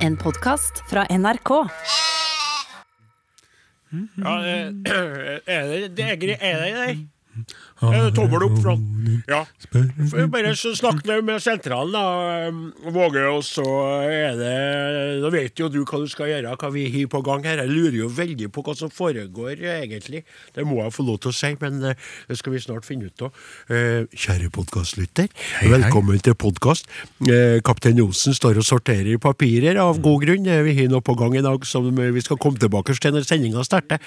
En podkast fra NRK. Ja, eh, er det det tommel opp fra Ja. Bare så snakk med, sentralen, da, eh, Våge, og så er det Da vet jo du hva du skal gjøre, hva vi har på gang her. Jeg lurer jo veldig på hva som foregår, egentlig. Det må jeg få lov til å si, men eh, det skal vi snart finne ut av. Eh, kjære podkastlytter, velkommen til podkast. Eh, Kaptein Johnsen står og sorterer papirer av god grunn. Vi har noe på gang i dag som vi skal komme tilbake til når sendinga starter.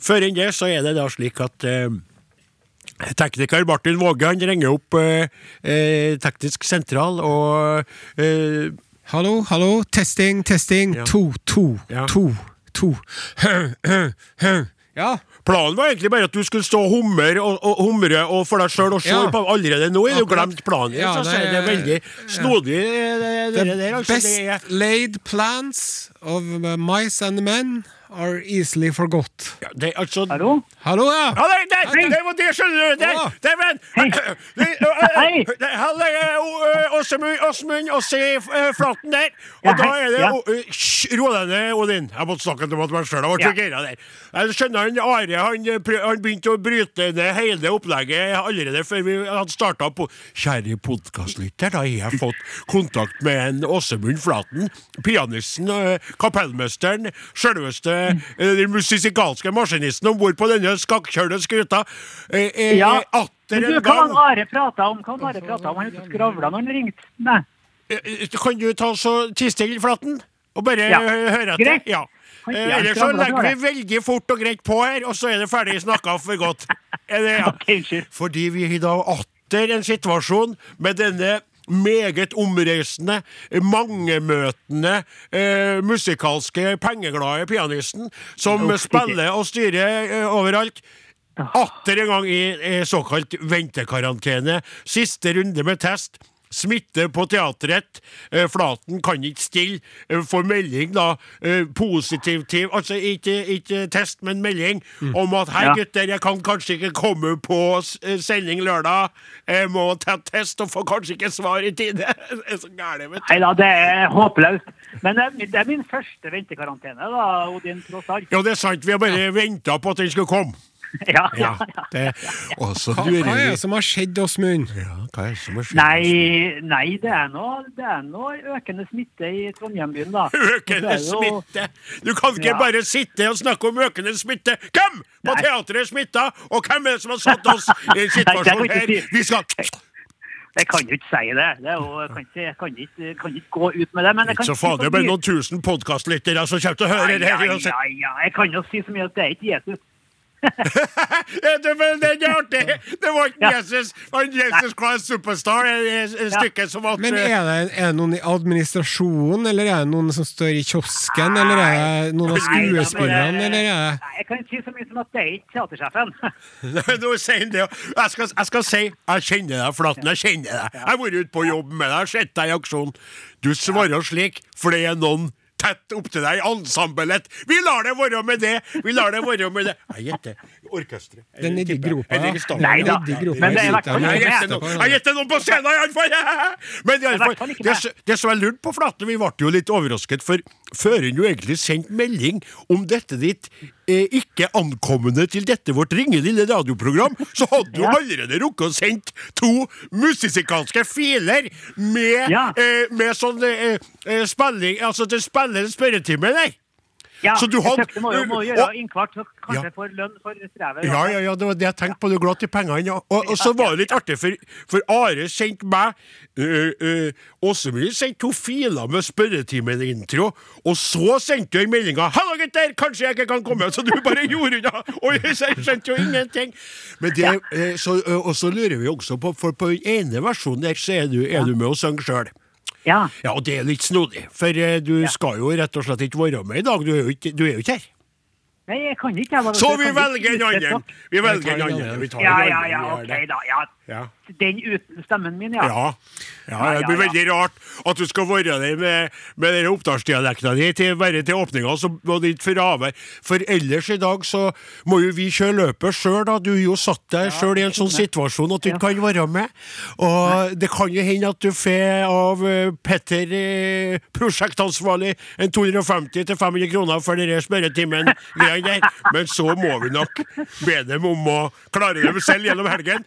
Før enn det så er det da slik at Tekniker Martin Våge han ringer opp eh, eh, teknisk sentral og eh, Hallo, hallo, testing, testing. Ja. To, to, Ja. to, to. Ja. Planen var egentlig bare at du skulle stå og humre og, og, humre og for deg sjøl og se Ja. på allerede nå. Er du glemt planen? Ja, det sier det er er- veldig snodig, det, det, det der. Altså, Best er, laid plans of mice and men are easily forgot. ja, det, altså, Hallo? Hallo, ja! Ja, det, det, det var det, skjønner du! Det, Ja. det, men, Halla, Åsmund, Åse øh, Flaten der. Og Ja, da er det Ja. Hysj, ro deg ned, Odin. Jeg måtte snakke til meg sjøl. Ble gira der. Jeg skjønner han Are han, øh, han begynte å bryte ned hele opplegget allerede før vi hadde starta på Kjære podkastlytter, da har jeg fått kontakt med en Åsemund Flaten. Pianisten, øh, kapellmesteren, sjølveste den musikalske maskinisten om bord på denne skakkjørte skuta. eh, eh, Ja. eh, Atter en hva han gang. Are prata om? Hva han Are prata om? Han ute og skravla når han ringte? Eh, eh, Kan du ta så tiste i Flaten? Og bare Ja. eh, høre etter? Greit. Ja. Eh, Ellers så legger vi veldig fort og greit på her, og så er det ferdig snakka for godt. Det, ja? Fordi vi har da atter en situasjon med denne meget omreisende, mangemøtende, eh, musikalske, pengeglade pianisten som Uff, spiller og styrer eh, overalt. Atter en gang i eh, såkalt ventekarantene. Siste runde med test. Smitte på teatret. Eh, Flaten kan ikke stille. Eh, får melding, da. Eh, positiv Altså ikke, ikke test, men melding om at 'hei, Ja. gutter, jeg kan kanskje ikke komme på sending lørdag'. Jeg må ta test og får kanskje ikke svar i tide. Det er så gærent, vet du. Nei da, det er håpløst. Men det er, det er min første ventekarantene, da, Odin, tross alt. Ja, det er sant. Vi har bare venta på at den skulle komme. Ja, ja, Ja, det, også, Hva, hva er det som har skjedd, Åsmund? ja, Hva er det som har skjedd? Nei, nei, det er nå det er noe økende smitte i Trondheim-byen, da. Økende jo- smitte! Du kan ikke Ja. bare sitte og snakke om økende smitte! Hvem på Nei. teatret er smitta, og hvem er det som har satt oss i en situasjon her? Vi skal Jeg kan jo ikke si det. det er jo, jeg, kan ikke, jeg kan, ikke, kan ikke gå ut med det. Men jeg kan Ikke så faen, det er bare noen tusen podkastlyttere som kommer til å høre det ja, ja, ja, jeg kan jo si så mye at det er ikke Jesus. Det, er artig! Det var ikke Jesus, han Jesus Christ Superstar, et et som at Men er det, er det noen i administrasjonen, eller er det noen som står i kiosken, eller er det noen av skuespillerne, eh, eller er det Nei, jeg kan ikke si så mye som at det er ikke teatersjefen. Nå sier han det. Jeg skal, jeg skal si jeg kjenner deg, Flaten. Jeg kjenner deg. Jeg har vært ute på jobb med deg, sett deg i aksjon. Du svarer slik, for det er noen tett opptil deg i ensemblet. Vi lar det være med det! Vi lar det være med det. Jeg gjetter orkesteret. Den er nedi gropa. Nei da, men det er i hvert fall Jeg gjetter noen, på scenen, iallfall! Men i alle i hvert fall, fall ikke det, som- det som jeg lurte på, Flaten, vi ble jo litt overrasket, for før hun jo egentlig sendt melding om dette ditt ikke ankommende til dette vårt ringende lille radioprogram, så hadde du Ja. allerede rukket å sendt to musikalske filer med, Ja. eh, med sånn eh, eh, spilling Altså til spille spørretime der. Ja, Så du jeg hadde- tenkte må jo må gjøre innkvart, så kanskje Ja. får lønn for strevet. Ja, ja, ja, det var det jeg tenkte på. Du er glad i pengene. Og, og så var det litt artig, for, for Are sendte meg uh, uh, Åsemund sendte to filer med spørretimen-intro, og så sendte hun meldinga 'Hallo, gutter! Kanskje jeg ikke kan komme?' Så du bare gjorde unna. Og jeg skjønte jo ingenting. Men det, eh, så, eh, og så lurer vi også på, for på den ene versjonen der, så er du, er du med og synger sjøl. Ja. Ja, og det er litt snodig, for du du skal jo rett og slett ikke være med i dag. Du er jo ikke, du er jo ikke her. Nei, jeg kan ikke. Jeg, Så vi velger en annen. Vi velger en en annen. Ja, ja, ja, ok da. Ja. Ja. Den uten stemmen min, ja. Ja. ja, Ja, det blir ja, ja. veldig rart at du skal være der med, med den oppdalsdialekta di til, bare til åpninga, så må det ikke fravær. For ellers i dag så må jo vi kjøre løpet sjøl, da. Du er jo satt deg sjøl i en sånn situasjon at du ikke kan være med. Og det kan jo hende at du får av eh, Petter, eh, prosjektansvarlig, en 250-500 kroner for denne smøretimen men så må vi nok be dem om å klare dem selv gjennom helgen.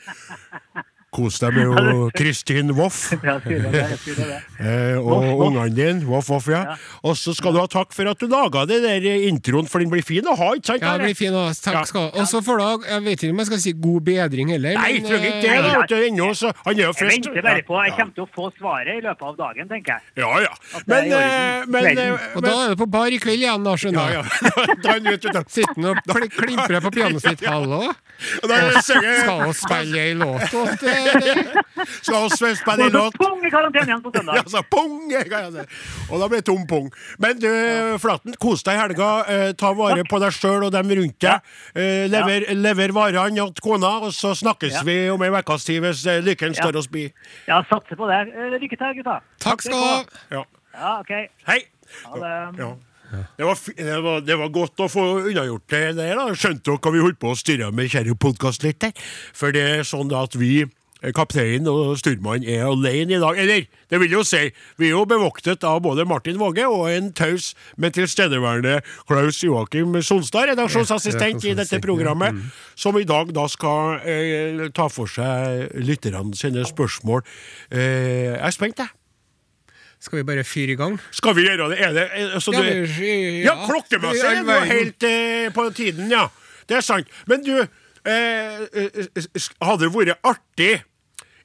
Kos deg med jo Kristin Voff. Ja, det, det. Eh, og ungene dine. Voff, voff, ja. Og så skal du ha takk for at du laga det der introen, for den blir fin å ha, ikke sant? Ja, den blir fin. å ha. Takk skal du ha. Og så får du Jeg vet ikke om jeg skal si god bedring heller. Nei, men, trenger ikke det. eh, da, vet du, ennå, så Han er jo Jeg venter bare på Jeg kommer til å få svaret i løpet av dagen, tenker jeg. Ja, ja. Men, det Men, eh, men, eh, Og da er du på bar i kveld igjen, da, ja, skjønner ja. jeg. Du. Sitter han og kl- klimprer på pianoet sitt. Hallo? Og Skal vi spille ei låt åt det? Skal på spille låt? Pung i karantene igjen på søndag. ja, pung! kan jeg si. Og da blir det tom pung. Men du, Flaten, kos deg i helga. Eh, ta vare på deg sjøl og dem rundt deg. Eh, lever, lever varene til kona, og så snakkes Ja. vi om ei ukes tid hvis eh, lykken Ja. står oss bi. Ja, satser på det. Eh, Lykke til, gutta. Takk skal du ha. Ja. Ja, OK. Hei! Ha det. Ja. Det var, det, var, det var godt å få unnagjort det der. da Skjønte dere hva vi holdt på å styre med kjære podkast litt der? For det er sånn da at vi, eh, kapteinen og styrmannen, er alene i dag. Eller, det vil jo si, vi er jo bevoktet av både Martin Våge og en taus, men tilstedeværende Klaus Joakim Sonstad, redaksjonsassistent i dette programmet, som i dag da skal eh, ta for seg lytterne sine spørsmål. Eh, jeg er spent, jeg. Skal vi bare fyre i gang? Skal vi gjøre det? Er det altså, Ja, du, ja, klokkemessig er det jo helt eh, på tiden, ja. Det er sant. Men du, eh, eh, hadde det vært artig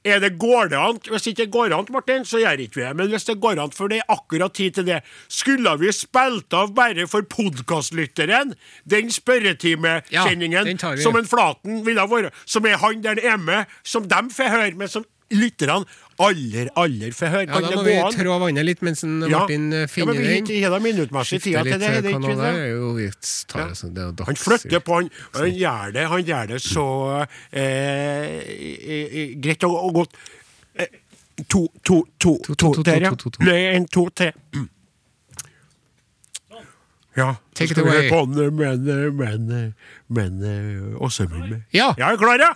er det går det an? Hvis ikke det går an, Martin, så gjør ikke vi det. Men hvis det går an, for det er akkurat tid til det, skulle vi spilt av bare for podkastlytteren den spørretimekjenningen Ja, som en Flaten ville vært, som er han der er med, som dem får høre, men som lytterne aller, aller for hør. Ja, da må vi an? trå vannet litt mens Martin ja. finner. Ja, men vi har da minuttmessig tida til det. Eh, det, ikke, det? Jo, vi tar, ja. det dags, han flytter på, han, han, gjør det, han gjør det så eh, greit og, og godt. Eh, to, to, to, to, til, ja. Nei, en, to tre Ja. Take it away. Men, men, men, men, også, men. Ja. Jeg er klar, ja!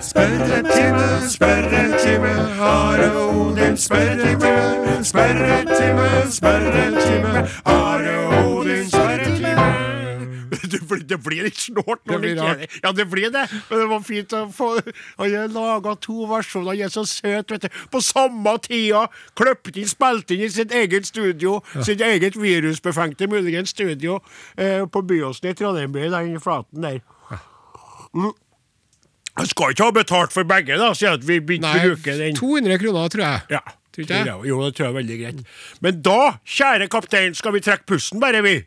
Spørretime, spørretime, Are Odin, spørretime, spørretime, spørretime, Are Odin, spørretime. Det blir, det blir litt snålt når Det ikke er Ja, det blir det. Men det var fint å få Og jeg laga to versjoner, Jeg er så søt, vet du. På samme tida kløpt inn, spilte inn i sitt eget studio, sitt eget virusbefengte muligens studio, eh, på Byåsen i Trondheim, i den flaten der. Mm. Han skal ikke ha betalt for begge, da, siden at vi begynte å bruke den. 200 kroner, tror jeg. Ja. Tror ikke jeg? Jo, det tror jeg er veldig greit. Men da, kjære kaptein, skal vi trekke pusten, bare, vi.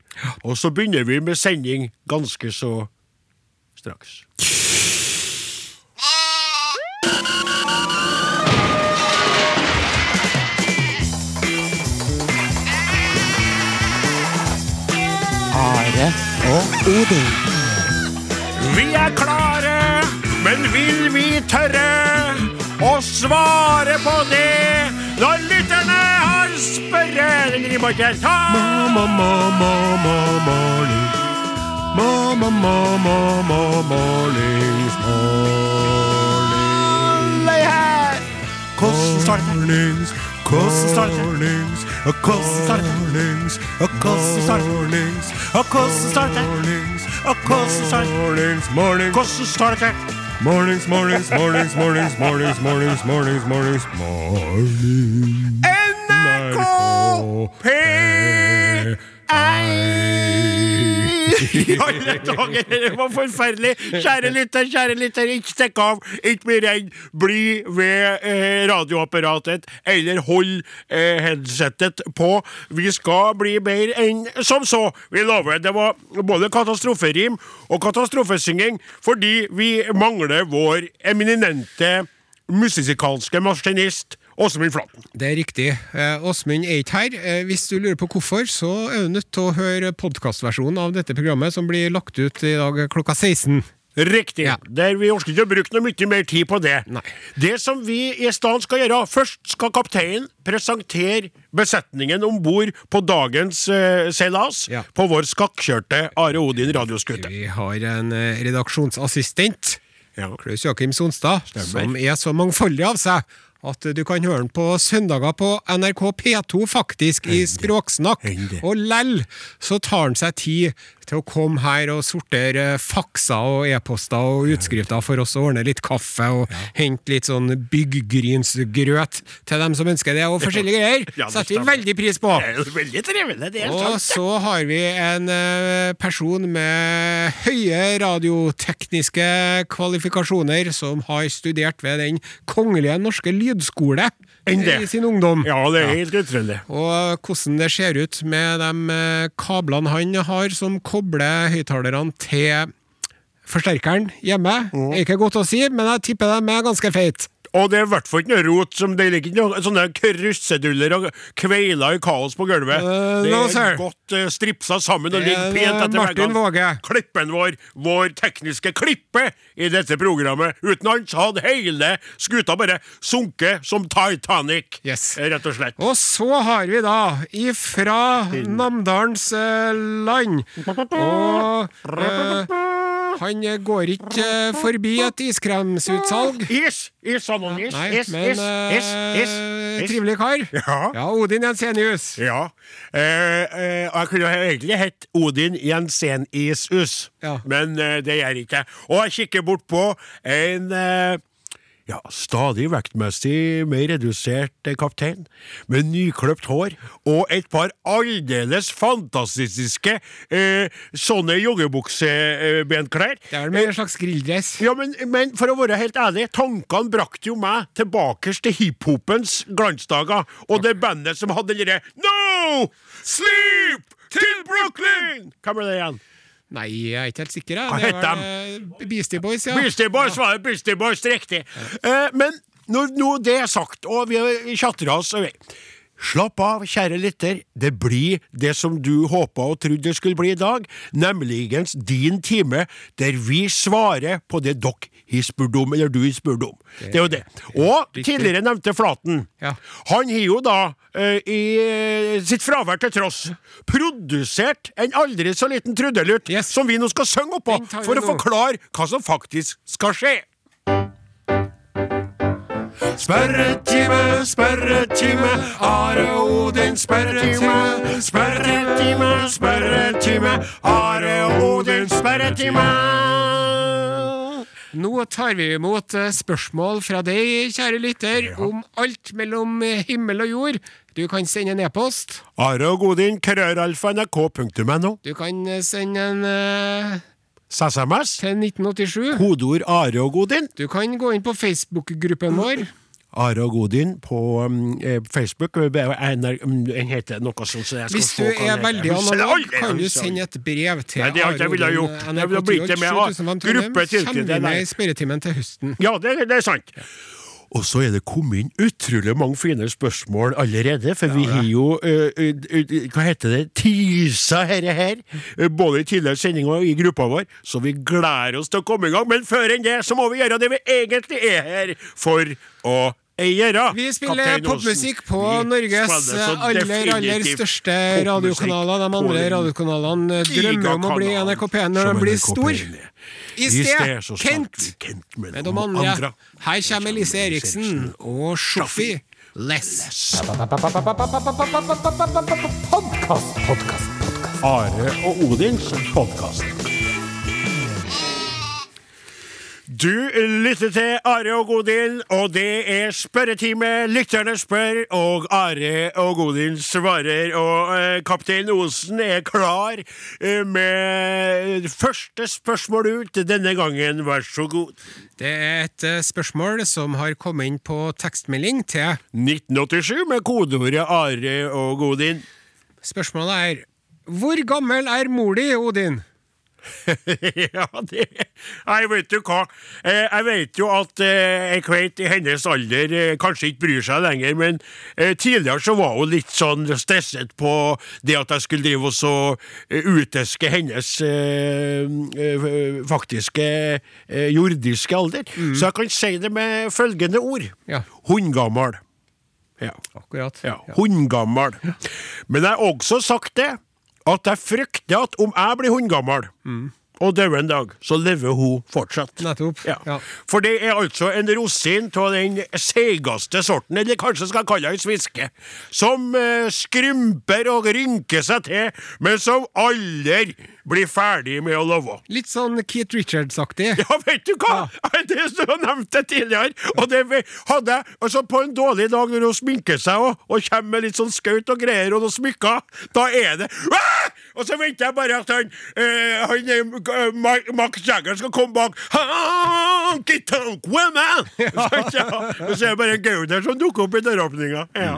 Og så begynner vi med sending ganske så straks. Are og Odin. Vi er klare, men vil vi tørre å svare på det når lytterne har spørre? Den griper ikke helt Hvordan starter. Det? Hvordan starter. det? Og hvordan starter. Orlings, hvordan starter. Orlings, hvordan starter. Orlings, Mornings, mornings, mornings, mornings, mornings, mornings, mornings, mornings, mornings. NRK P1 Alle dager, det var forferdelig! Kjære lytter, kjære lytter, ikke stikk av, ikke bli redd. Bli ved eh, radioapparatet, eller hold eh, headsetet på. Vi skal bli bedre enn som så. Vi lover. Det var både katastroferim og katastrofesynging, fordi vi mangler vår eminente musikalske maskinist Åsmund Flaten. Det er riktig. Eh, Åsmund er ikke her. Eh, Hvis du lurer på hvorfor, så er du nødt til å høre podkastversjonen av dette programmet, som blir lagt ut i dag klokka 16. Riktig. Ja. Der vi orker ikke å bruke noe mye mer tid på det. Nei. Det som vi i stedet skal gjøre Først skal kapteinen presentere besetningen om bord på dagens uh, seilas Ja. på vår skakkjørte Are Odin radioskute. Vi har en redaksjonsassistent, Ja. Klaus Jakim Sonstad, Stemmer. som er så mangfoldig av seg at du kan høre den på søndager på NRK P2, faktisk, i Språksnakk. Og lell så tar han seg tid til å komme her og sortere fakser og e-poster og utskrifter for oss og ordne litt kaffe og hente litt sånn bygggrynsgrøt til dem som ønsker det, og forskjellige greier. Ja, Setter vi veldig pris på. Veldig trivelig, det er Og så har vi en eh, person med høye radiotekniske kvalifikasjoner som har studert ved Den kongelige norske lydskole Enn det. i sin ungdom. Ja, det er helt utrolig. Og hvordan det ser ut med de eh, kablene han har som kobler høyttalerne til forsterkeren hjemme, er ikke godt å si, men jeg tipper de er ganske feite. Og det er i hvert fall ikke noe rot som det er ikke noe, sånne kruseduller og kveiler i kaos på gulvet. Uh, det er no, godt uh, stripsa sammen og er, ligger pent eh, etter Martin Våge. Klippen vår, vår tekniske klippe i dette programmet. Uten hans hadde hele skuta bare sunket som Titanic, Yes. eh, rett og slett. Og så har vi da ifra Namdalens eh, land Og eh, han går ikke eh, forbi et iskremsutsalg. Is! Is, is? Nei, is, men is, is, is, is. trivelig kar. Ja. ja Odin Jensenius. Ja. Eh, eh, jeg kunne egentlig hett Odin Jensenisus, Ja. men eh, det gjør jeg ikke. Og jeg kikker bort på en eh, ja, stadig vektmessig mer redusert eh, kaptein, med nykløpt hår og et par aldeles fantastiske eh, sånne joggebuksebenklær. Det er vel en slags grilldress. Ja, men, men for å være helt ærlig, tankene brakte jo meg tilbake til hiphopens glansdager, og det bandet som hadde derre No! Sleep til Brooklyn! Hvem er det igjen? Nei, jeg er ikke helt sikker. jeg. Hva het vel, eh, Beastie Boys, ja. Beastie Boys var det, Beastie Boys, riktig. Eh, men når nå det er sagt, og vi tjatrer oss over Slapp av, kjære lytter. Det blir det som du håpa og trodde det skulle bli i dag, nemligens din time der vi svarer på det dere har spurdom, eller du i spurdom. Det er jo det. Og tidligere nevnte Flaten. Ja. Han har jo da, eh, i eh, sitt fravær til tross, produsert en aldri så liten trudelutt Yes. som vi nå skal synge oppå, for å forklare hva som faktisk skal skje. Spørretime, spørretime, Are Odin, spørretime. Spørretime, spørretime, Are Odin, spørretime. Nå tar vi imot eh, spørsmål fra deg, kjære lytter, om alt mellom eh, himmel og jord. Du kan sende en e-post. Are og Godin, krøralfa.nrk.no. Du kan eh, sende en uh, SMS. til 1987. Kodeord Are og Godin. Du kan gå inn på Facebook-gruppen vår. Are og Godin på um, eh, Facebook. NR, Den heter noe sånt. Så jeg skal Hvis du er veldig. Analog, kan du sende et brev til Nei, det har ikke jeg gjort. Det ville blitt det med NRK 7005 gruppe til- Kommer med i spørretimen til høsten. Ja, det, det er sant. Og så er det kommet inn utrolig mange fine spørsmål allerede, for vi har jo uh, uh, uh, Hva heter det? Tisa herre her, eh, både i tidligere sendinger og i gruppa vår, så vi gleder oss til å komme i gang. Men før enn det, så må vi gjøre det vi egentlig er her for å gjøre. Vi spiller popmusikk på Vi Norges aller, aller største radiokanaler. De andre radiokanalene drømmer om å bli NRK P1 når de blir stor. P1. I sted, Kent Kent med, de andre. Her kommer Elise Eriksen og Sjoffi Less. Are og Odins podkast. Du lytter til Are og Godin, og det er spørretime. Lytterne spør, og Are og Godin svarer. Og eh, kaptein Osen er klar eh, med første spørsmål ut denne gangen. Vær så god. Det er et eh, spørsmål som har kommet inn på tekstmelding til 1987 med kodeordet Are og Godin. Spørsmålet er Hvor gammel er mor di, Odin? ja, det Jeg vet jo hva. Eh, Jeg vet jo at eh, ei kveit i hennes alder eh, kanskje ikke bryr seg lenger, men tidligere så var hun litt sånn stresset på det at jeg skulle drive og så uteske hennes faktiske jordiske alder. Så jeg kan si det med følgende ord. Ja. Hundgammal. Ja. Akkurat. Ja, Hundgammal. Men jeg har også sagt det, at jeg frykter at om jeg blir hundgammal og dør en dag, så lever hun fortsatt. Nettopp. Ja. Ja. For det er altså en rosin av den seigeste sorten, eller kanskje skal kalle den sviske, som eh, skrymper og rynker seg til, men som aldri blir ferdig med å leve. Litt sånn Keith Richards-aktig. Ja, vet du hva? Det er som jeg nevnte tidligere. Og det hadde jeg altså på en dårlig dag når hun sminker seg og, og kommer med litt sånn skaut og greier og noen smykker, da er det «Ah!» Og så venter jeg bare at han, eh, han eh, Ma- Max Jagger skal komme bak. Honky tonk woman! Så, ja, og så er det bare en gauder som dukker opp i døråpninga. Ja.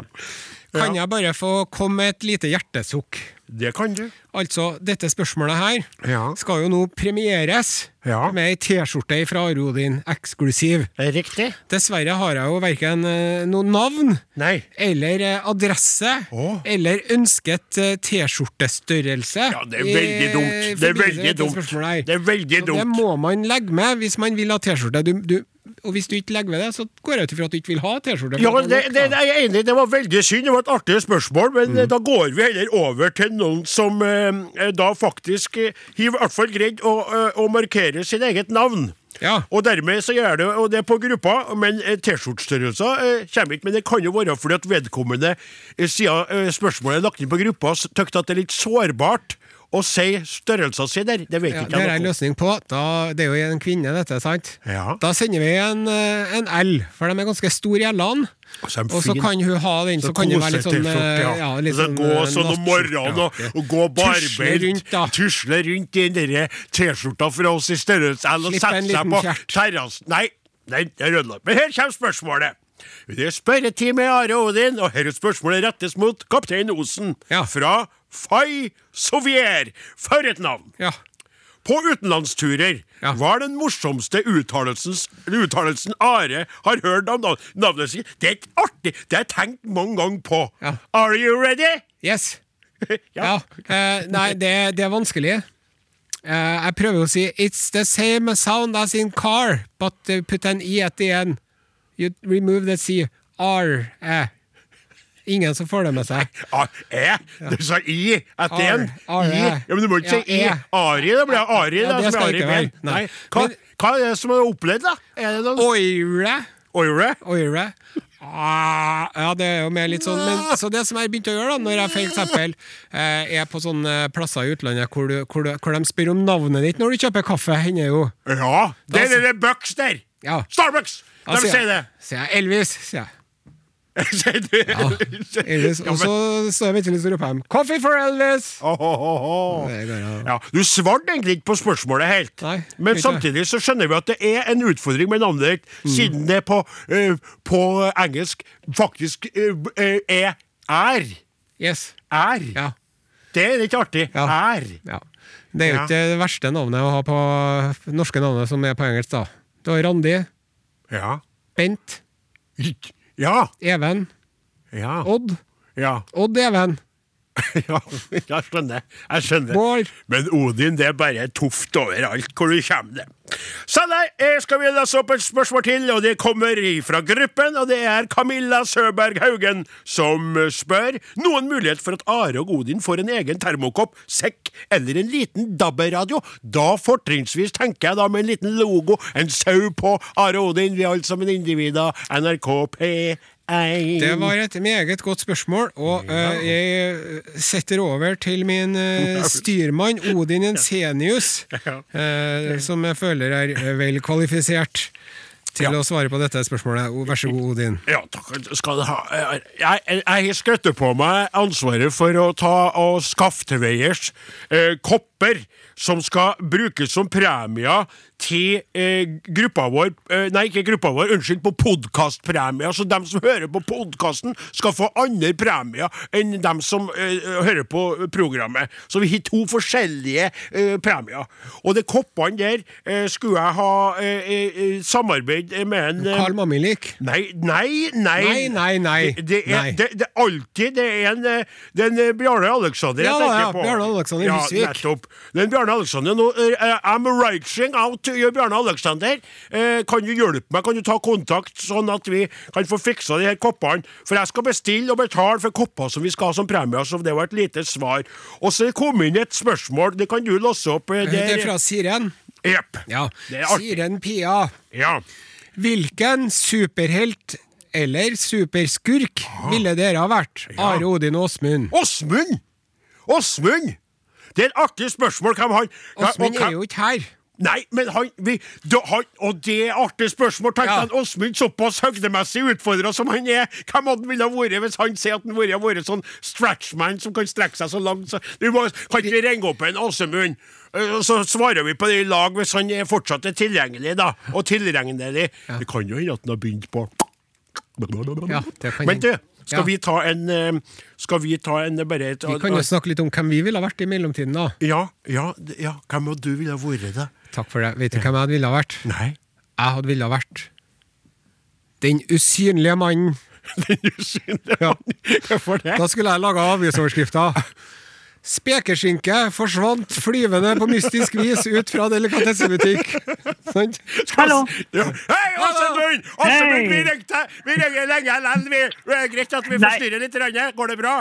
Kan jeg bare få komme med et lite hjertesukk? Det kan du. Altså, dette spørsmålet her skal jo nå premieres Ja. med ei T-skjorte fra Arodin eksklusiv. Riktig. Dessverre har jeg jo verken eh, noe navn Nei. eller eh, adresse oh. eller ønsket eh, T-skjortestørrelse. Ja, det er veldig dumt. Det er veldig dumt. Det er veldig dumt. det må man legge med hvis man vil ha T-skjorte. Du, du, og hvis du ikke legger ved det, så går jeg ut ifra at du ikke vil ha T-skjorte. Ja, det, det, det, er jeg enig, det var veldig synd. Det var et artig spørsmål, men mm. da går vi heller over til noen som eh, da faktisk eh, har i hvert fall greid å, å markere sitt eget navn. Ja. Og dermed så gjør det og det er på gruppa, men eh, T-skjortstørrelser eh, kommer ikke. Men det kan jo være fordi at vedkommende, eh, siden eh, spørsmålet er lagt inn på gruppa, s- at det er litt sårbart å si størrelsen sin der. Det vet Ja, ikke det har jeg jeg noe om. løsning på. Da, det er jo en kvinne, dette, sant? Ja. Da sender vi en, eh, en L, for de er ganske store i L-ene. Og så Og så kan hun ha den, så, kan det være litt sånn kose-T-skjorte, eh, ja, litt så sånn, gå eh, sånn om morgenen og, og gå barbeint. Tusle rundt i den T-skjorta fra oss i størrelse L og sette seg på terrassen. Nei, det er ødelagt. Men her kommer spørsmålet. Det er spørretime med Are Odin, og her er spørsmålet rettes mot kaptein Osen. Ja. Fra Fay Sovier. For et navn! Ja. På utenlandsturer Ja. var den morsomste uttalelsen Are har hørt om navnet sitt. Det er artig, det har jeg tenkt mange ganger på. Ja. Are you ready? Yes. Ja. eh, nei, det, det er vanskelig. Eh, jeg prøver å si It's the same sound as in car, but uh, put an E at the end. You remove the C. R. Eh. Ingen som får det med seg. A, e? Du sa i etter en. I. Ja, men du må ikke si i. e. Ari, da blir det Ari. Da, det som Ari. Ben. Nei. Hva, hva er det som er opplevd, da? Er det Oire. Oire? Oire. Ah, ja, det er jo mer litt sånn men, Så det som jeg begynte å gjøre, da når jeg eksempel eh, er på sånne plasser i utlandet hvor, du, hvor, du, hvor de spør om navnet ditt når du kjøper kaffe, hender jo Ja, det er det Bucks der. Ja. Starbucks! De sier sier det. Sier jeg Elvis, sier jeg. Elvis. Og så står jeg ventelig og roper hjem 'Coffee for Elvis'! Ja, Du svarte egentlig ikke på spørsmålet helt. Nei, Men samtidig så skjønner vi at det er en utfordring med navnet ditt, Mm. siden det på, uh, på engelsk faktisk uh, er er. Yes. Er. Ja. Det er ikke artig. Ja. Er. ja. Det er jo ikke det verste navnet å ha på norske navnet som er på engelsk, da. Du har Randi, Ja. Bent, Ja. Even, Ja. Odd. Ja. Odd Even. ja. Jeg skjønner. Jeg skjønner. Bård. Men Odin, det er bare toft overalt hvor du kommer. det. Så der eh, skal vi lese opp et spørsmål til, og det kommer fra gruppen. Og det er Camilla Søberg Haugen som eh, spør noen mulighet for at Are og Odin får en egen termokopp, sekk eller en liten DAB-radio. Da fortrinnsvis tenker jeg da med en liten logo, en sau på Are og Odin. Vi er alle sammen individer. NRK P1. Det var et meget godt spørsmål, og uh, jeg setter over til min uh, styrmann Odin Jensenius, uh, som jeg føler er eh, vel kvalifisert til Ja. å svare på dette spørsmålet. Vær så god, Odin. Ja, takk skal du ha. Jeg, har jeg på meg ansvaret for å ta og skaffe til veiers eh, kopper som skal brukes som premier til eh, gruppa vår eh, Nei, ikke gruppa vår, unnskyld, på podkastpremier. Så dem som hører på podkasten, skal få andre premier enn dem som eh, hører på programmet. Så vi har to forskjellige eh, premier. Og de koppene der eh, skulle jeg ha eh, samarbeid med en eh, Mammilik? Nei, nei, nei. Nei, nei, nei. Det, det, er, Nei. det, det er alltid det er en, den Bjarne Alexander jeg Ja, tenker ja, på. Bjarne Alexander ja, Husvik. Nettopp. Den en Bjarne Alexander. Nå, eh, I'm reaching out to you, Bjarne Alexander. Eh, kan du hjelpe meg? Kan du ta kontakt, sånn at vi kan få fiksa de her koppene? For jeg skal bestille og betale for kopper som vi skal ha som premie. Så det var et lite svar. Og så kom inn et spørsmål. Det kan du låse opp. eh, Det er fra Siren. Jepp. Ja. Siren Pia. Ja. Hvilken superhelt eller superskurk ville dere ha vært? Are Odin og Åsmund. Åsmund! Åsmund! Det er et artig spørsmål. Hvem han Åsmund er jo ikke her. Nei, men han, vi, da, han Og det er artig spørsmål. Tenk Ja. Åsmund, såpass høgdemessig utfordra som han er, hvem hadde ville ha vært hvis han sier at han ville ha vært sånn stretchman som kan strekke seg så langt? Så, du må, kan ikke vi ringe opp en Åsemund? Eh, Så svarer vi på det i lag hvis han er fortsatt er tilgjengelig, da. Og tilregnelig. Det kan jo hende at han har begynt på Ja, det kan Men du. Skal Ja. vi ta en eh, Skal vi ta en eh, bare et, Vi kan jo snakke litt om hvem vi ville vært i mellomtiden, da. Ja, ja, ja. Hvem hadde du ville vært, det? Takk for det. Vet du hvem jeg hadde ville vært? Nei. Jeg hadde ville vært den usynlige mannen. Den usynlige Ja. mannen. Hvorfor det? Da skulle jeg laga avisoverskrifta. Spekeskinke forsvant flyvende på mystisk vis ut fra delikatessebutikk. Sant? Hallo. Ja. Hei, Åsemund! Åsemund, vi ringte! Vi ringer lenge likevel. Vi- Det er greit at vi forstyrrer litt. Går det bra?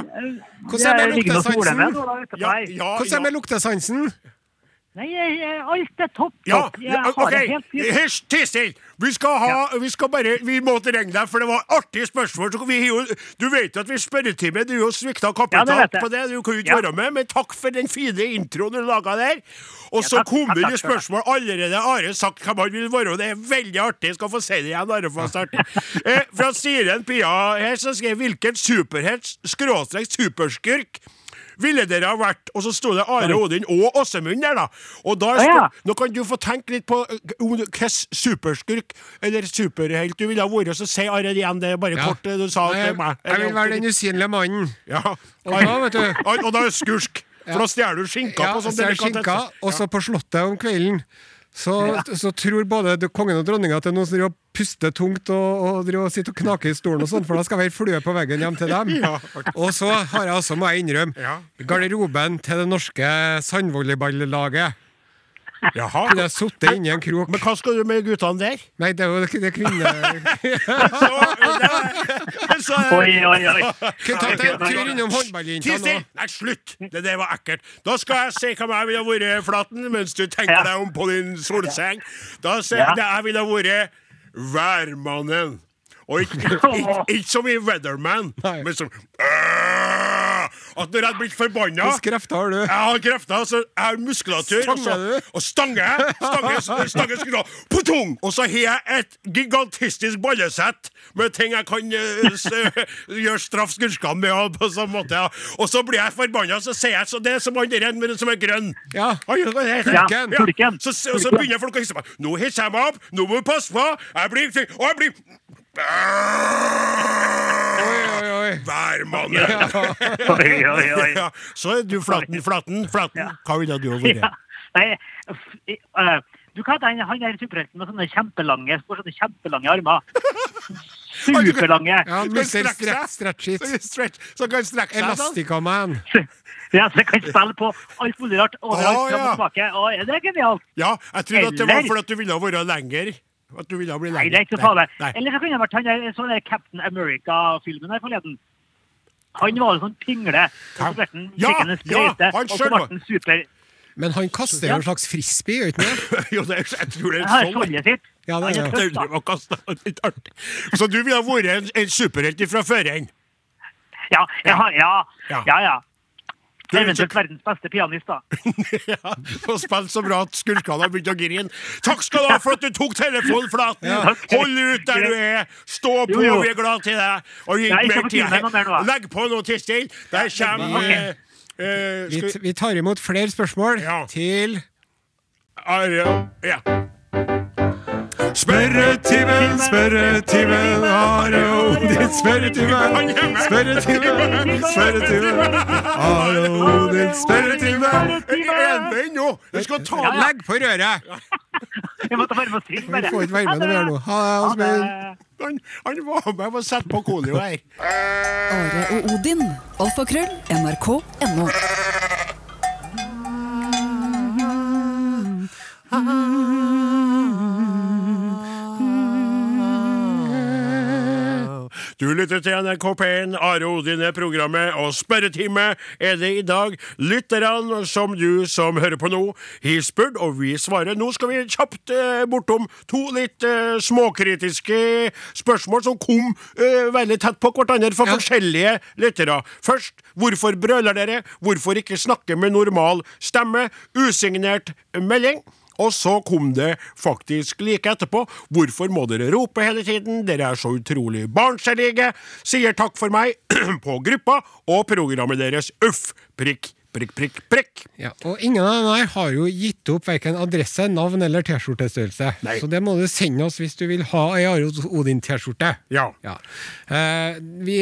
Hvordan er det med luktesansen? på Ja, ja, Hvordan er det med luktesansen? Nei, jeg- jeg- alt er topp. Ja, ja, ok. Hysj, ti! Vi skal ha Vi skal bare Vi måtte ringe deg, for det var artige spørsmål. Så vi, du vet jo at vi spørretime Du har jo svikta kapital ja, på det. Du kunne ikke Ja. være med, men takk for den fine introen du laga der. Og så kom det spørsmål. Allerede Are sagt hvem han vil være, og det er veldig artig. Jeg skal få si det igjen. Are, fast artig. Eh, fra Siren Pia her så skrev hvilken superhelt, skråstrek superskurk, ville dere ha vært? Og så sto det Are Odin og Åsemund der, da. Og da Å, ja. Nå kan du få tenke litt på eh, hvilken superskurk eller superhelt du ville ha vært, så sier Are igjen. Det er bare Ja. kort det du sa til meg. jeg vil være den usynlige mannen. Ja. Og da, vet du- Og, og da er skurk. For da stjeler du skinka Ja, på sånn skinka, og så på Slottet om kvelden. Så, så tror både du- kongen og dronninga at det er noen som driver puster tungt og, og, og sitter og knaker i stolen, og sånn, for da skal være flue på veggen hjem til dem. Ja. Og så har jeg også, må jeg innrømme, Ja. garderoben til det norske sandvolleyballaget. Jaha. Kunne sittet inni en krok. Men hva skal du med guttene der? Nei, det er jo det kvinne... Så, det, så, Oi, oi, oi. Kunne tatt en tur innom Ti håndballjenta nå. Nei, slutt! Det der var ekkelt. Da skal jeg si hvem jeg ville vært, Flaten, mens du tenker Ja. deg om på din solseng. Da sier Ja. jeg at jeg ville vært værmannen. Og ikke, ikke, ikke, ikke som i Weatherman, Nei. men som At når jeg har blitt forbanna Hvilke krefter har du? jeg har krefter, så jeg har muskulatur. og Stanger du? Og stange. Stange, stange skuldra. Putung! Og så har jeg et gigantistisk ballesett med ting jeg kan eh, gjøre straff skurkene med. og På sånn måte, ja. Og så blir jeg forbanna, så sier jeg så det er som han der som er grønn. Ja. Så begynner folk å hisse meg. Nå hisser jeg meg opp, nå må du passe på. Jeg blir Og jeg blir Oi, oi, oi. Værmannen. Oi, oi, oi. Ja, så er du Flaten, Flaten, Flaten. Hva ville du ha vært? Ja. Nei, du kan hete han, der superhelten med sånne kjempelange får sånne kjempelange armer. Superlange. Ja, Mr. Stretch, stretch it. Stretch, så kan strekke seg. Elastica-man. Ja, så jeg kan spille på alt mulig rart overalt. Å, ja. og ja. tilbake. Det er genialt. Ja, jeg trodde at det var fordi at du ville være lenger. At du ville bli lenger. Nei, det er ikke så farlig. Eller så kunne det vært han der sånn Captain America-filmen der forleden. Han var jo sånn pingle. Og så han Ja, ja, han sjøl! selv var- super... Men han kaster jo en slags frisbee, gjør ikke det? jo, det er, jeg tror det er sånn. skjoldet sitt. Ja, det Han er det. Så du ville ha vært en, en superhelt fra føreren? Ja, ja, har, ja, Ja. ja, ja. Eventuelt verdens beste pianist, da. ja, og spilt så bra at skurkene har begynt å grine. Takk skal du ha for at du tok telefonen, Flaten! Hold ut der du er! Stå på, Jo, jo. vi er glad til deg! Og gi mer noe nå. Legg på nå, Tistil. Der kommer Ok. eh, eh, Vi, vi tar imot flere spørsmål Ja. til Are Ja. Spørretimen, spørretimen, Are Odin, spørretimen, spørretimen, spørretimen, Are Odin, spørretimen. Du ennå? Du skal ta. Legg på røret! Jeg måtte å synge, Vi bare. får ikke være med noe mer nå. Ha det, Åsmund. Han, han var med på å sette på Kolio her. Are og Odin. Alfakrøll. NRK.no. Du lytter til NRK P1, Are Odin er programmet, og spørretime er det i dag. Lytterne som du som hører på nå, har spurt, og vi svarer. Nå skal vi kjapt eh, bortom to litt eh, småkritiske spørsmål som kom eh, veldig tett på hverandre fra Ja. forskjellige lyttere. Først, hvorfor brøler dere? Hvorfor ikke snakke med normal stemme? Usignert melding. Og så kom det faktisk like etterpå. Hvorfor må dere rope hele tiden? Dere er så utrolig barnslige. Sier takk for meg på gruppa og programmet deres. Uff! Prikk, prikk, prikk, prikk. Ja, og ingen av dem her har jo gitt opp verken adresse, navn eller T-skjortestørrelse. Så det må du sende oss hvis du vil ha ei Arild Odin-T-skjorte. Ja. Ja. Uh, vi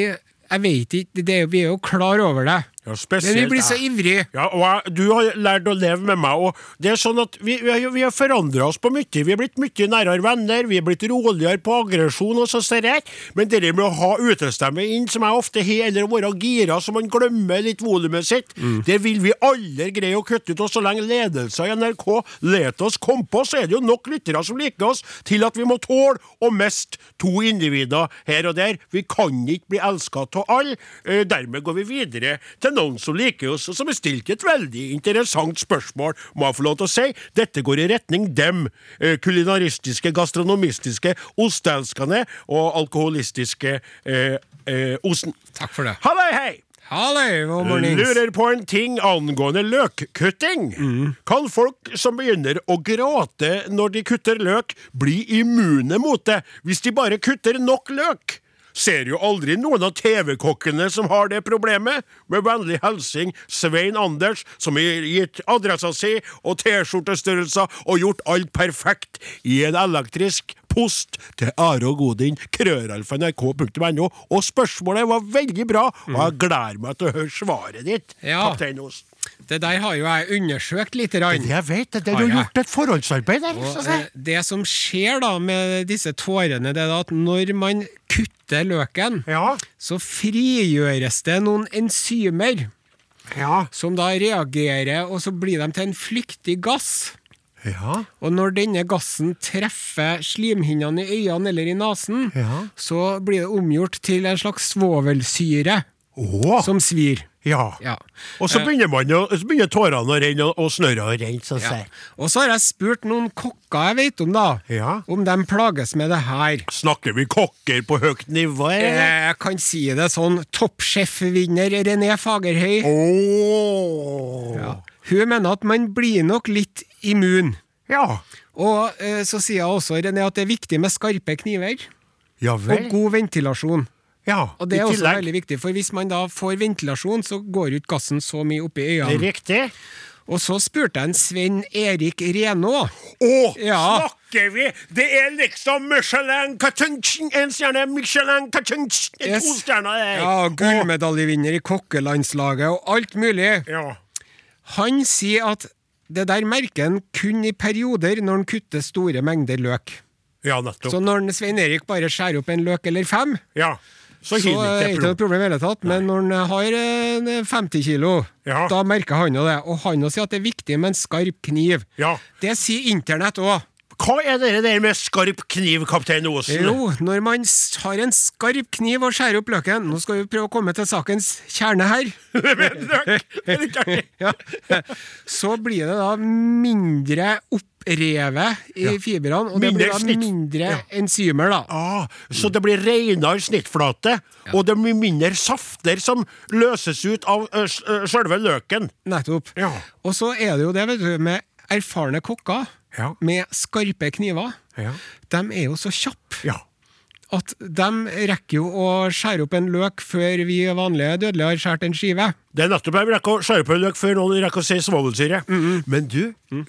Jeg vet ikke, det er, vi er jo klar over det. Ja, Men vi blir så ivrige. Ja, og Du har lært å leve med meg. og det er sånn at Vi, vi, har- forandra oss på mye. Vi har blitt mye nærere venner. Vi har blitt roligere på aggresjon. og så ser jeg. Men det med å ha utestemme inn, som jeg ofte har, eller å være gira så man glemmer litt volumet sitt, det vil vi aldri greie å kutte ut. Og så lenge ledelsen i NRK lar oss komme på, så er det jo nok lyttere som liker oss, til at vi må tåle å miste to individer her og der. Vi kan ikke bli elska av alle. Eh, Dermed går vi videre til noen som liker oss, og som har stilt et veldig interessant spørsmål, må jeg få lov til å si. Dette går i retning dem. eh, Kulinaristiske, gastronomistiske, ostelskende og alkoholistiske eh, eh, osten. Takk for det. Halløy, hei! Halløy, god mornings. Lurer på en ting angående løkkutting. Kan folk som begynner å gråte når de kutter løk, bli immune mot det hvis de bare kutter nok løk? Ser jo aldri noen av TV-kokkene som har det problemet. Med vennlig hilsing Svein Anders, som har gitt adressa si og T-skjortestørrelser og gjort alt perfekt i en elektrisk post til Are og Godin, krøralfa.nrk.no. Og spørsmålet var veldig bra, og jeg gleder meg til å høre svaret ditt, Ja. kaptein Os. Det der har jo jeg undersøkt litt. Rann. Jeg vet det, det Har du har gjort et forholdsarbeid der. Og, eh, det som skjer da med disse tårene, det er at når man kutter løken. Ja, så frigjøres det noen enzymer ja, som da reagerer, og så blir de til en flyktig gass. ja. Og når denne gassen treffer slimhinnene i øynene eller i nesen, Ja. så blir det omgjort til en slags svovelsyre som svir. Ja. Ja. Og så Eh, begynner, man så begynner tårene å renne, og- snørra å renne, så ja. Og så har jeg spurt noen kokker jeg vet om, da, Ja. om de plages med det her. Snakker vi kokker på høyt nivå, eller? Jeg kan si det sånn, toppsjefvinner René Fagerhøy. Oh. Ja. Hun mener at man blir nok litt immun. Ja. Og eh, så sier jeg også René, at det er viktig med skarpe kniver Ja og god ventilasjon. Ja, Og det er også veldig viktig, for hvis man da får ventilasjon, så går jo ikke gassen så mye opp i øynene. Riktig. Og så spurte jeg en Svein Erik Renaa. Å, Ja. snakker vi! Det er liksom Michelin Katunchen, en stjerne, Michelin Katunchen, Yes. to stjerner der. Ja, gullmedaljevinner i kokkelandslaget og alt mulig. Ja. Han sier at det der merker han kun i perioder når han kutter store mengder løk. ja, nettopp. Så når Svein Erik bare skjærer opp en løk eller fem, Ja. Så, er det ikke ikke noe problem i hele tatt. Men når han har eh, 50 kilo, Ja. da merker han jo det. Og han sier at det er viktig med en skarp kniv. Ja. Det sier internett òg. Hva er det der med skarp kniv, kaptein Osen? Jo, når man har en skarp kniv og skjærer opp løken Nå skal vi prøve å komme til sakens kjerne her. Løk. Er? Ja. Så blir det da mindre opprevet i fibrene, og det blir da snitt. mindre Ja. enzymer, da. Ah, så det blir renere snittflate, og det blir mindre safter som løses ut av uh, sjølve løken. Nettopp. Ja. Og så er det jo det, vet du, med erfarne kokker Ja. med skarpe kniver. Ja. De er jo så kjappe Ja. At de rekker jo å skjære opp en løk før vi vanlige dødelige har skåret en skive. Det er nettopp jeg rekker å skjære opp en løk før noen rekker å si svovelsyre. Men du,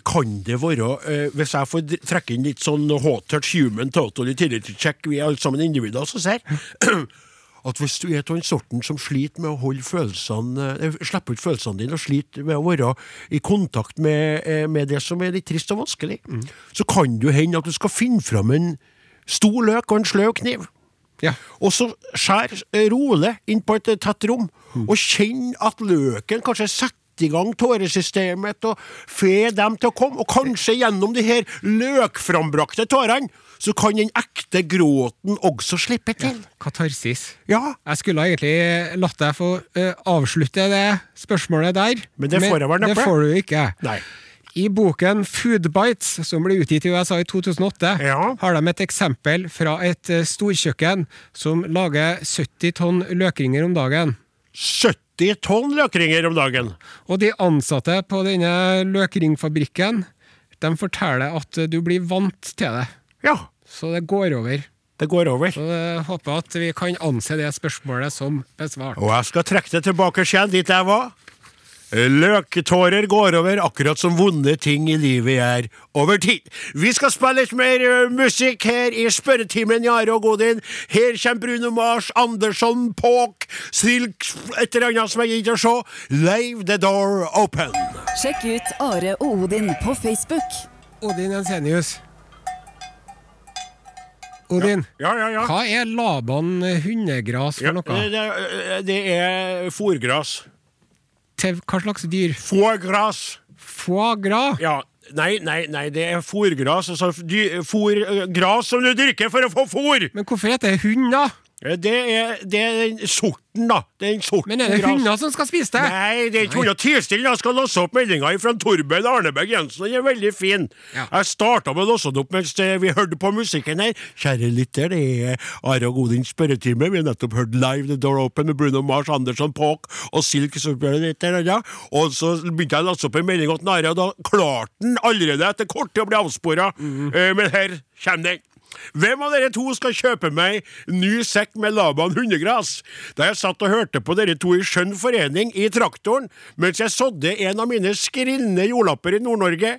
kan det være eh, Hvis jeg får trekke inn litt sånn hot touch human total utility check, vi er alle sammen individer, så ser at hvis du er av den sorten som sliter med å holde følelsene eh, Slippe ut følelsene dine og sliter med å være i kontakt med, eh, med det som er litt trist og vanskelig, så kan det jo hende at du skal finne fram en stor løk og en sløv kniv. Ja. Og så skjær eh, rolig inn på et eh, tett rom, og kjenn at løken kanskje setter i gang tåresystemet og fe dem til å komme, og kanskje gjennom de her løkframbrakte tårene, så kan den ekte gråten også slippe til. Katarsis. Ja, Jeg skulle egentlig latt deg få uh, avslutte det spørsmålet der. Men det får neppe. Det får du ikke. nei. I boken Food Bites, som ble utgitt i USA i 2008, Ja. har de et eksempel fra et eh, storkjøkken som lager 70 tonn løkringer om dagen. 70 tonn løkringer om dagen. Og de ansatte på denne løkringfabrikken de forteller at du blir vant til det. Ja, Så det går over. det går over. Så jeg håper at vi kan anse det spørsmålet som besvart. Og jeg skal trekke det tilbake igjen dit jeg var. Løketårer går over, akkurat som vonde ting i livet gjør over tid. Vi skal spille litt mer musikk her i spørretimen, Jare og Godin. Her kommer Bruno Mars, Andersson, Påk, Silk, et eller annet som jeg gidder å se. Leave the door open. Sjekk ut Are og Odin på Facebook. Odin Jensenius. Odin, Ja, ja, ja. hva er Laban hundegras for ja noe? det, det, det er fòrgras. Til hva slags dyr? Fòrgras. Foie gras? Ja. Nei, nei, nei, det er fòrgras. Altså dy- fôr, ø, gras som du dyrker for å få fôr. Men hvorfor heter det hund, da? Eh, Det er, det er den sorten, da. Den sorten Men er det hunder som skal spise det? Nei, det er ikke hunder. Jeg skal låse opp meldinga fra Torbjørn Arneberg Jensen. Den er veldig fin. Ja. Jeg starta med å låse den opp mens vi hørte på musikken her. Kjære lytter, det er Are og Odins spørretime. Vi har nettopp hørt Live The Door Open med Bruno Mars, Andersson, Påk og Silk. ja. Og så begynte jeg å låse opp en melding til Are, og da klarte den allerede etter kort tid å bli avspora. Men her kommer den. Hvem av dere to skal kjøpe meg ny sekk med Laban hundegras? Da jeg satt og hørte på dere to i skjønn forening i traktoren mens jeg sådde en av mine skrinne jordlapper i Nord-Norge.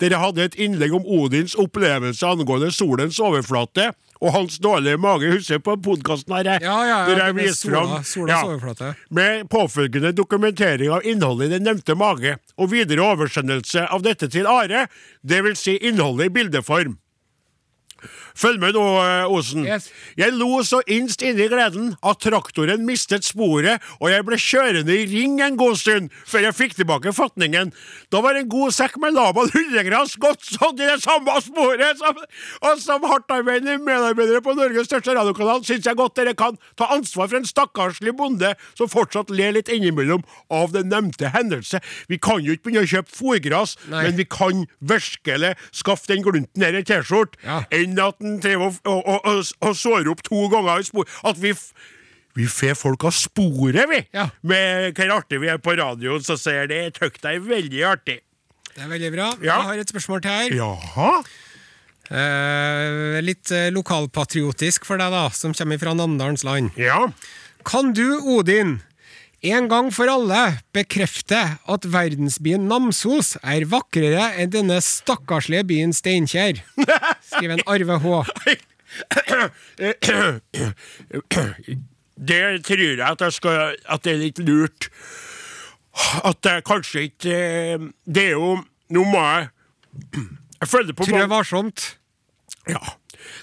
Dere hadde et innlegg om Odins opplevelse angående solens overflate og hans dårlige mage. Husker på podkasten her? Ja, ja, ja, der jeg viste sola- fram overflate. med påfølgende dokumentering av innholdet i den nevnte mage, og videre oversendelse av dette til Are, det vil si innholdet i bildeform. Følg med nå, eh, Osen. Yes. Jeg lo så innst inni gleden at traktoren mistet sporet, og jeg ble kjørende i ring en god stund før jeg fikk tilbake fatningen. Da var en god sekk med Laban hundegras godt sådd i det samme sporet som, og som hardtarbeidende medarbeidere på Norges største radiokanal syns jeg godt dere kan ta ansvar for en stakkarslig bonde som fortsatt ler litt innimellom av den nevnte hendelse. Vi kan jo ikke begynne å kjøpe fôrgras, men vi kan virkelig skaffe den glunten her i T-skjorte Ja. Enn at han driver og, og, og, og, og opp to ganger i spor. At vi vi får folk av sporet, vi! Ja. Med hvor artig vi er på radioen, så ser det tøkt deg veldig artig. Det er veldig bra. Ja. Jeg har et spørsmål til her. Jaha? Eh, litt eh, lokalpatriotisk for deg, da, som kommer fra Namdalens land. Ja. Kan du, Odin, en gang for alle bekrefte at verdensbyen Namsos er vakrere enn denne stakkarslige byen Steinkjer? Skriver en Arve H. Det tror jeg at, jeg skal, at det er litt lurt. At jeg kanskje ikke eh, Det er jo Nå må jeg Jeg føler på Trø varsomt. Ja.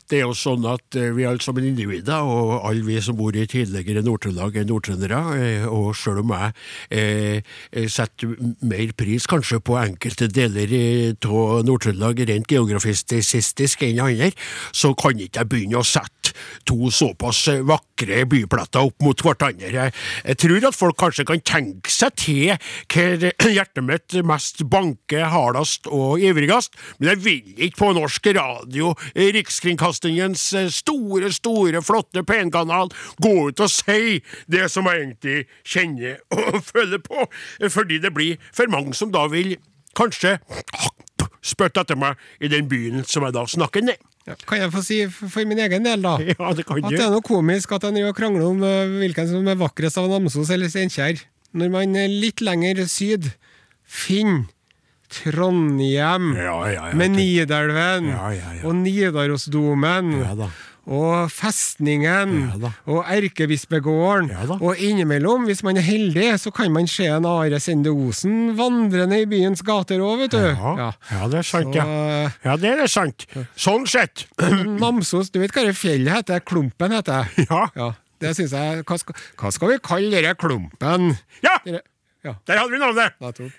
Det er jo sånn at eh, vi alle sammen individer, og alle vi som bor i tidligere Nord-Trøndelag, er nordtrøndere. eh, Og selv om jeg eh, eh, setter mer pris kanskje på enkelte deler av Nord-Trøndelag rent geografistisk enn andre, så kan ikke jeg begynne å sette to såpass vakre bypletter opp mot hverandre. Jeg, tror at folk kanskje kan tenke seg til hvor hjertet mitt mest banker hardest og ivrigst, men jeg vil ikke på norsk radio, eh, Rikskringkastingens eh, store, store, flotte penkanal, gå ut og si det som jeg egentlig kjenner og føler på, eh, fordi det blir for mange som da vil kanskje spytte etter meg i den byen som jeg da snakker ned. Ja, Kan jeg få si for min egen del, da? Ja, det kan At det er noe komisk at en krangler om eh, hvilken som er vakrest av Namsos eller Steinkjer. Når man er litt lenger syd finner Trondheim Ja, ja, ja. med Nidelven Ja, ja, ja. og Nidarosdomen Ja da. og festningen Ja og erkebispegården. Ja og innimellom, hvis man er heldig, så kan man se en Are Sende Osen vandrende i byens gater òg, vet du. Ja, ja, det er sant, ja. Ja, det er sant. Sånn sett. Namsos, du vet hva det fjellet heter? Klumpen heter det. Ja. Ja, det syns jeg hva skal, hva skal vi kalle denne klumpen? Ja! Dere, ja. Der hadde vi navnet!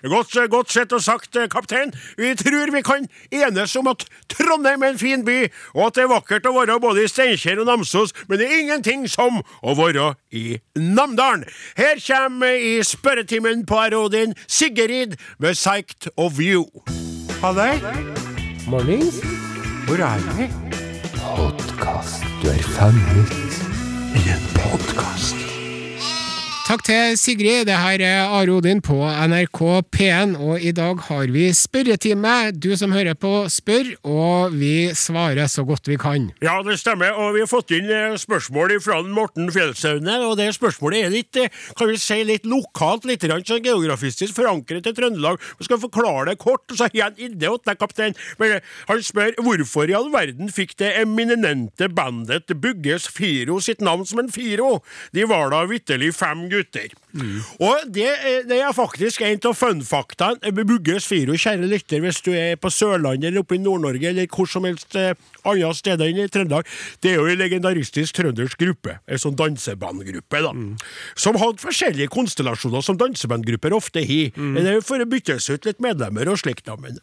Godt, godt sett og sagt, eh, kaptein. Vi tror vi kan enes om at Trondheim er en fin by, og at det er vakkert å være både i Steinkjer og Namsos, men det er ingenting som å være i Namdalen. Her kommer i spørretimen på Arodin Sigrid med 'Psyched of You'. Halløy. Mornings. Hvor er vi? Du er fanget. I en podkast. Takk til Sigrid. Det her er Are Odin på NRK P1, og i dag har vi spørretime. Du som hører på, spør, og vi svarer så godt vi kan. Ja, det stemmer, og vi har fått inn eh, spørsmål fra Morten Fjellsaune, og det spørsmålet er litt, eh, kan vi si, litt lokalt, litt sånn geografistisk forankret til Trøndelag. Vi skal forklare det kort, og så jeg en idé åt deg, kaptein. Men eh, han spør hvorfor i all verden fikk det eminente bandet Bugges Firo sitt navn som en Firo? De var da vitterlig fem gutter scooter. Og det, er- det er faktisk en av funfaktaene Bugges Firo, kjære lytter, hvis du er på Sørlandet eller oppe i Nord-Norge eller hvor som helst eh, andre steder enn i Trøndelag. Det er jo en legendaristisk trøndersk gruppe, en sånn dansebandgruppe, da. Som hadde forskjellige konstellasjoner som dansebandgrupper ofte har. Det er jo for å byttes ut litt medlemmer og slikt, da. Men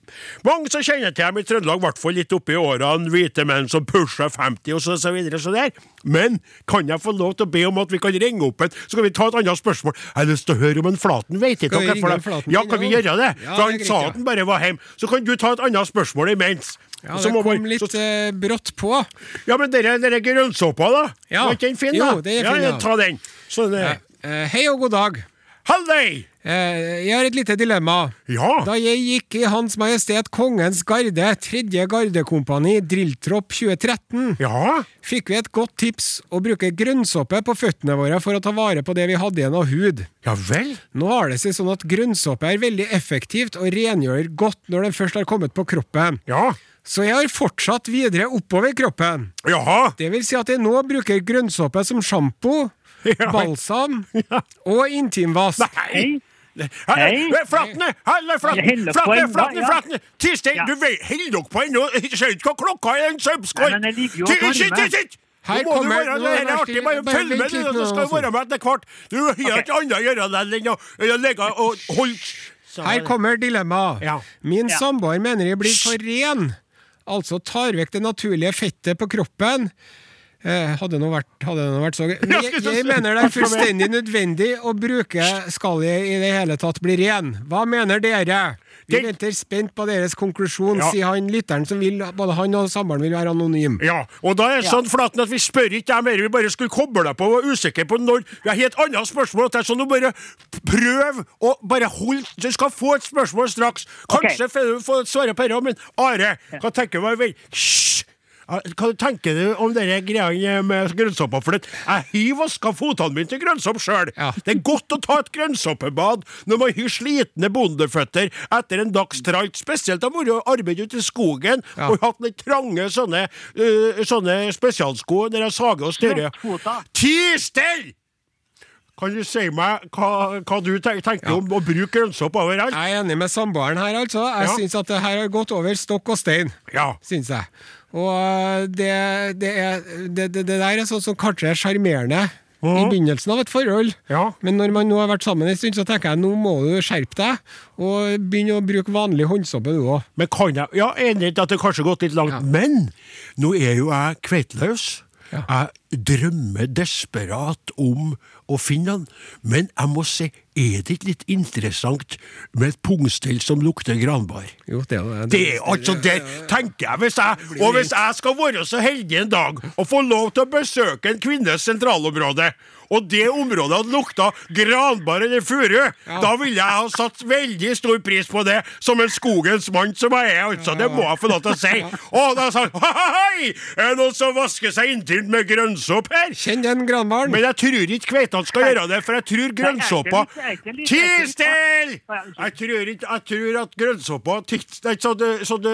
mange som kjenner til dem i Trøndelag, i hvert fall litt oppi årene, hvite menn som pusher 50 og så, så videre, så der. Men kan jeg få lov til å be om at vi kan ringe opp en, så kan vi ta et annet spørsmål. Jeg har lyst til å høre om en Flaten veit ikke dere, for det- Ja, kan vi gjøre det? Ja, For han sa at han bare var hjemme. Så kan du ta et annet spørsmål imens. Ja, det kom litt så- eh, brått på. Ja, men dere, dere grønnsåpa, da? Ja. Var ikke den fin, Jo, da? det er fin, ja. Ta den. Så, det, ja. hei og god dag. Halløy! Eh, jeg har et lite dilemma. Ja. Da jeg gikk i Hans Majestet Kongens Garde, tredje gardekompani, drilltropp 2013, Ja. fikk vi et godt tips å bruke grønnsåpe på føttene våre for å ta vare på det vi hadde igjen av hud. Ja vel? Nå har det seg sånn at grønnsåpe er veldig effektivt og rengjør godt når den først har kommet på kroppen. Ja. Så jeg har fortsatt videre oppover kroppen. Jaha. Det vil si at jeg nå bruker grønnsåpe som sjampo, Ja. balsam og intimvask. Nei. Hei. Flatne! Halla, Flatne! Flatne, Flatne! Flatne! Tistein, du holder dere på ennå? Ser ikke hva klokka er, en. Sitt, sitt! Her du kommer- være det er artig, bare følg med, du, så skal du være med etter hvert. Du har ikke annet å gjøre enn å ligge og holde Her kommer dilemmaet. Min samboer mener jeg blir for ren, altså tar vekk det naturlige fettet på kroppen. Eh, hadde det nå vært, hadde nå vært så Men jeg, jeg mener det er fullstendig nødvendig å bruke skal jeg i det hele tatt blir ren. Hva mener dere? Vi venter spent på deres konklusjon, Ja. sier han lytteren som vil, både han og samboeren vil være anonym. Ja, og da er det sånn Flaten at vi spør ikke deg mer, vi bare skulle koble deg på og var usikre på når Vi har helt annet spørsmål. Det er sånn, bare prøv å bare holde Du skal få et spørsmål straks. Kanskje okay. får du svare på dette, men Are, hva tenker du Hysj! Hva tenker du om dere greia med grønnsåpa? Jeg har vaska føttene mine til grønnsopp sjøl. Ja. Det er godt å ta et grønnsåpebad når man har slitne bondeføtter etter en dags tralt. Spesielt da vært å arbeide ute i skogen Ja. og hatt litt trange sånne, uh, sånne spesialsko der jeg sager og styrer. Ti stell! Kan du si meg hva, hva du tenker, ja. om å bruke grønnsopp overalt? Jeg er enig med samboeren her, altså. Jeg Ja. syns at det her har gått over stokk og stein. Ja. Synes jeg. Og det, det, er, det, det, det der er sånn som kanskje er sjarmerende i Mhm. begynnelsen av et forhold. Ja. Men når man nå har vært sammen en stund, så tenker jeg nå må du skjerpe deg og begynne å bruke vanlig håndsåpe, du òg. Men kan jeg Ja, enig i at det kanskje har gått litt langt, Ja. men nå er jo jeg kveitløs. Ja. Jeg drømmer desperat om å finne han, men jeg må si er det ikke litt interessant med et pungstell som lukter granbar? Jo, det er det. Det er altså det, tenker jeg. Hvis jeg og hvis jeg skal være så heldig en dag å få lov til å besøke en kvinnes sentralområde, og det området hadde lukta granbar eller furu, da ville jeg ha satt veldig stor pris på det, som en skogens mann som jeg er. altså, Det må jeg få lov til å si. Og da sa han hei, er det noen som vasker seg inntil med grønnsopp her? Kjenn den granbaren. Men jeg tror ikke kveitene skal gjøre det, for jeg tror grønnsåpa Ti stille! Jeg tror ikke Jeg tror at grønnsåpa så det, så det,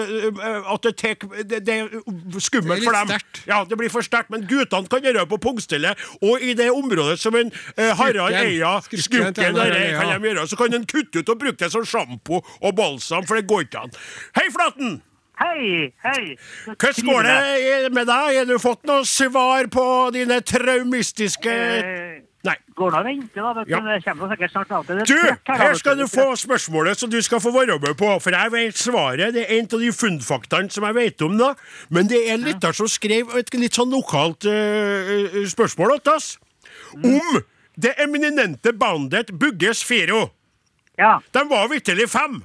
At det tek Det, det er skummelt for dem. Ja, det blir for sterkt. Men guttene kan gjøre det på pungstellet, og i det området som en eh, Harald. Eia Eia. kan de gjøre. Så kan en kutte ut og bruke det som sjampo og balsam, for det går ikke an. Hei, Flaten! Hei, hei. Hvordan går det med deg? Har du fått noe svar på dine traumistiske Eh, Nei. Går det og venter, da. vet du. Ja. Det kommer sikkert snart av til det. Du, her skal du få spørsmålet som du skal få være med på. For jeg vet svaret. Det er en av de funnfaktaene som jeg vet om. da. Men det er en lytter som skrev et litt sånn lokalt eh, spørsmål til oss. Om det eminente bandet Bugges Firo. Ja. De var vitterlig fem.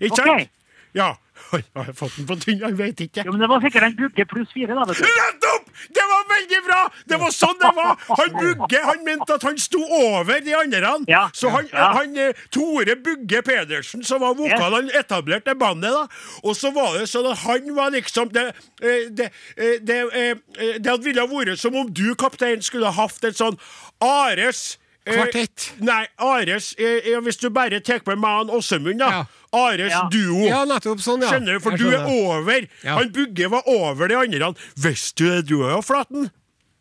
Ikke sant? sant? Ja. Jeg har fått den på tynn? Jeg vet ikke. Jo, men det var sikkert en Bugge pluss fire, da, vet du. Nettopp! Det var veldig bra! Det var sånn det var! Han Bugge han mente at han sto over de andre. Ja, Så han, ja. han eh, Tore Bugge Pedersen, som var vokal, han etablerte bandet. da Og så var det sånn at han var liksom Det, det, det, eh, det, eh, eh, det hadde ville vært som om du, kaptein, skulle ha hatt en sånn Ares eh, Kvartett. Nei, Ares eh, Hvis du bare tar med meg og Åsemund, da. Ja. Ares Ja. duo. Ja, nettopp sånn, ja. Skjønner du? For skjønner. du er over. Ja. Han Bugge var over de andre. Visste du det, du òg, Flaten?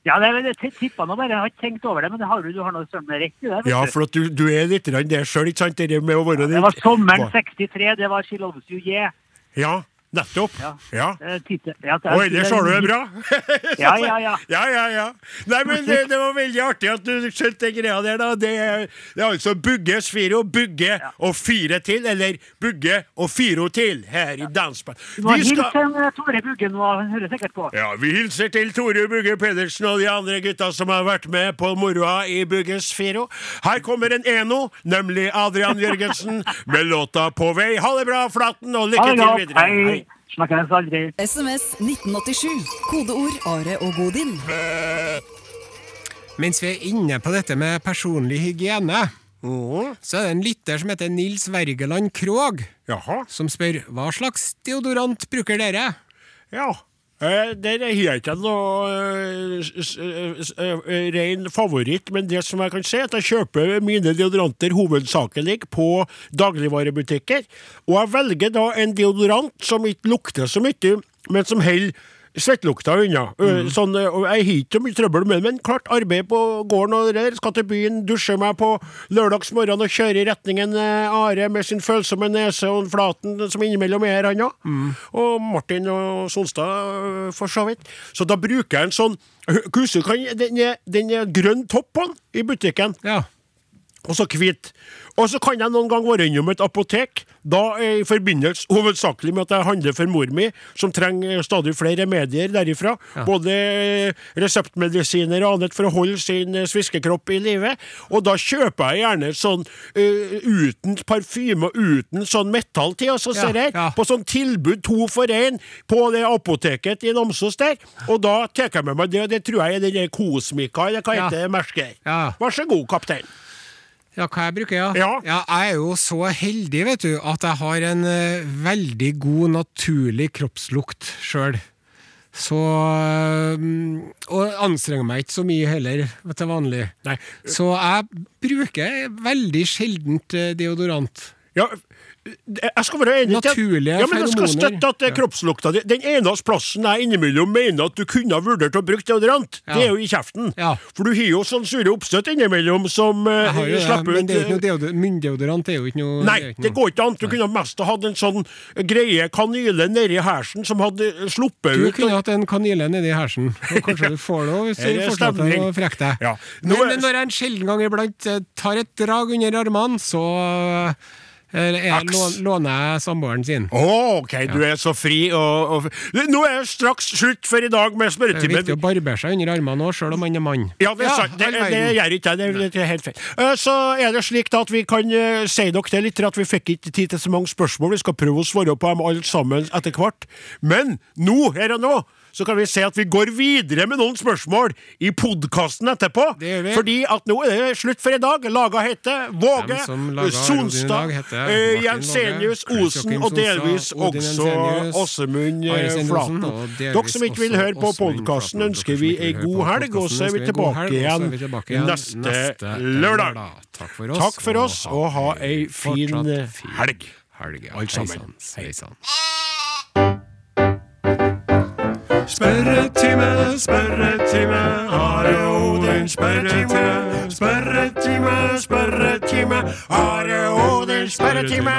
Ja, det, det tippa nå bare. Jeg har ikke tenkt over det, men det har du, du har noe søren meg rett i det. Ja, for at du, du er litt der det sjøl, ikke sant? Det med å være Det var sommeren 63, det var She Loves You Yeah. Ja, nettopp. Ja. Ja. Eh, titel- ja, det- Og ellers har du det bra? Ja, ja, ja. ja, ja, ja. Nei, men det, det var veldig artig at du skjønte den greia der, da. Det er, det er altså Bugge, Sviro, Bugge og fire til, eller Bugge og firo til, her i Dansband. Vi skal en, eh, Tore Bugge nå, han hører sikkert på. ja, Vi hilser til Tore Bugge Pedersen og de andre gutta som har vært med på moroa i Bugges Firo. Her kommer en eno, nemlig Adrian Jørgensen, med låta 'På vei'. Ha det bra, Flaten, og lykke til videre. Hei. Snakkes aldri. SMS 1987. Kodeord Are og Godin. Mens vi er inne på dette med personlig hygiene, Åh, så er det en lytter som heter Nils Wergeland Krog, Jaha. som spør hva slags deodorant bruker dere? Ja. Eh, Der har jeg ikke noe eh, eh, ren favoritt, men det som jeg kan si, er at jeg kjøper mine deodoranter hovedsakelig på dagligvarebutikker. Og jeg velger da en deodorant som ikke lukter så mye, men som holder svettelukta unna. Mm. Sånn, eh, og jeg har ikke så mye trøbbel med det, men klart arbeid på gården og der. Skal til byen, dusje meg på lørdagsmorgen og kjøre i retningen eh, Are med sin følsomme nese og Flaten som innimellom er her, han òg. Og Martin og Solstad, øh, for så vidt. Så da bruker jeg en sånn du den den er grønn topp på den i butikken, Ja. og så hvit. Og så kan jeg noen gang være innom et apotek, da i forbindelse hovedsakelig med at jeg handler for mor mi, som trenger stadig flere remedier derifra. Både eh, reseptmedisiner og annet for å holde sin eh, sviskekropp i live. Og da kjøper jeg gjerne sånn uh, uten parfyme og uten sånn metall til, altså, så Ja, ser jeg ja. på sånn tilbud to for én på det apoteket i Namsos der. Og da tar jeg med meg det, og det tror jeg er den Kosmika, eller hva Ja. heter det merket? Ja. Vær så god, kaptein. Ja, hva jeg bruker, ja. Ja. Jeg er jo så heldig, vet du, at jeg har en uh, veldig god, naturlig kroppslukt sjøl. Så mm, Og anstrenger meg ikke så mye heller, til vanlig. Nei. Så jeg bruker veldig sjeldent eh, deodorant. Ja, jeg skal være enig Naturlige ja, men jeg skal støtte at det er kroppslukta di Den eneste plassen jeg innimellom mener at du kunne ha vurdert å bruke deodorant, Ja. det er jo i kjeften. Ja. For du har jo sånn sure oppstøt innimellom som uh, jo det, slipper men ut det er jo ikke eh, noe deodor munndeodorant. Er jo ikke noe Nei, det går ikke an. Du kunne mest ha hatt en sånn greie kanyle nedi hersen som hadde sluppet Du ut. kunne hatt en kanyle nedi hersen. Og kanskje du får noe hvis du er fortsetter å frekke deg. Ja. Nå Men men når jeg en sjelden gang iblant eh, tar et drag under armene, så Eller jeg lån, låner jeg samboeren sin. Å, ok, du er så fri og, og Nå er det straks slutt for i dag med Det er viktig å barbere seg under armene òg, sjøl om man er mann. Ja, det er sant. Det, det gjør ikke jeg. Det, det er helt feil. Eh, Så er det slik da at vi kan eh, si dere det litt, at vi fikk ikke tid til så mange spørsmål. Vi skal prøve å svare på dem alle sammen etter hvert. Men nå, her og nå, så kan vi se at vi går videre med noen spørsmål i podkasten etterpå. Fordi at nå er det slutt for i dag. Laga heter Våge, Sonstad, Martin Jensenius Osen og delvis også Åsemund Flaten. Dere som ikke vil høre på podkasten, ønsker vi ei god helg, og så er vi tilbake igjen neste lørdag. Takk for oss. Takk for oss, og ha ei fin helg. Alle sammen. Hei sann. Spørretime, spørretime, Are Odin, spørretime. Spørretime, spørretime, Are Odin, spørretime.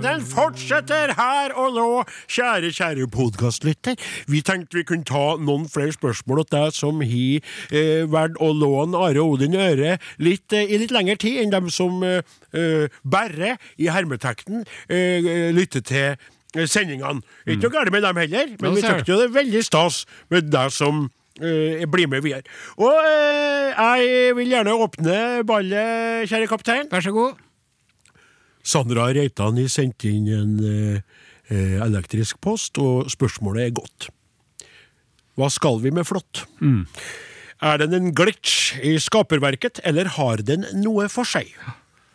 Den fortsetter her og nå, kjære, kjære podkastlytter. Vi tenkte vi kunne ta noen flere spørsmål til deg som har eh, valgt å låne Are Odin i øret litt, eh, i litt lengre tid enn dem som eh, eh, bare, i hermetekten, eh, lytter til eh, sendingene. Ikke noe galt med dem heller, men vi syns det er veldig stas med deg som eh, blir med videre. Og eh, jeg vil gjerne åpne ballet, kjære kaptein. Vær så god. Sandra Reitan har sendt inn en eh, elektrisk post, og spørsmålet er godt. Hva skal vi med flått? Er den en glitch i skaperverket, eller har den noe for seg?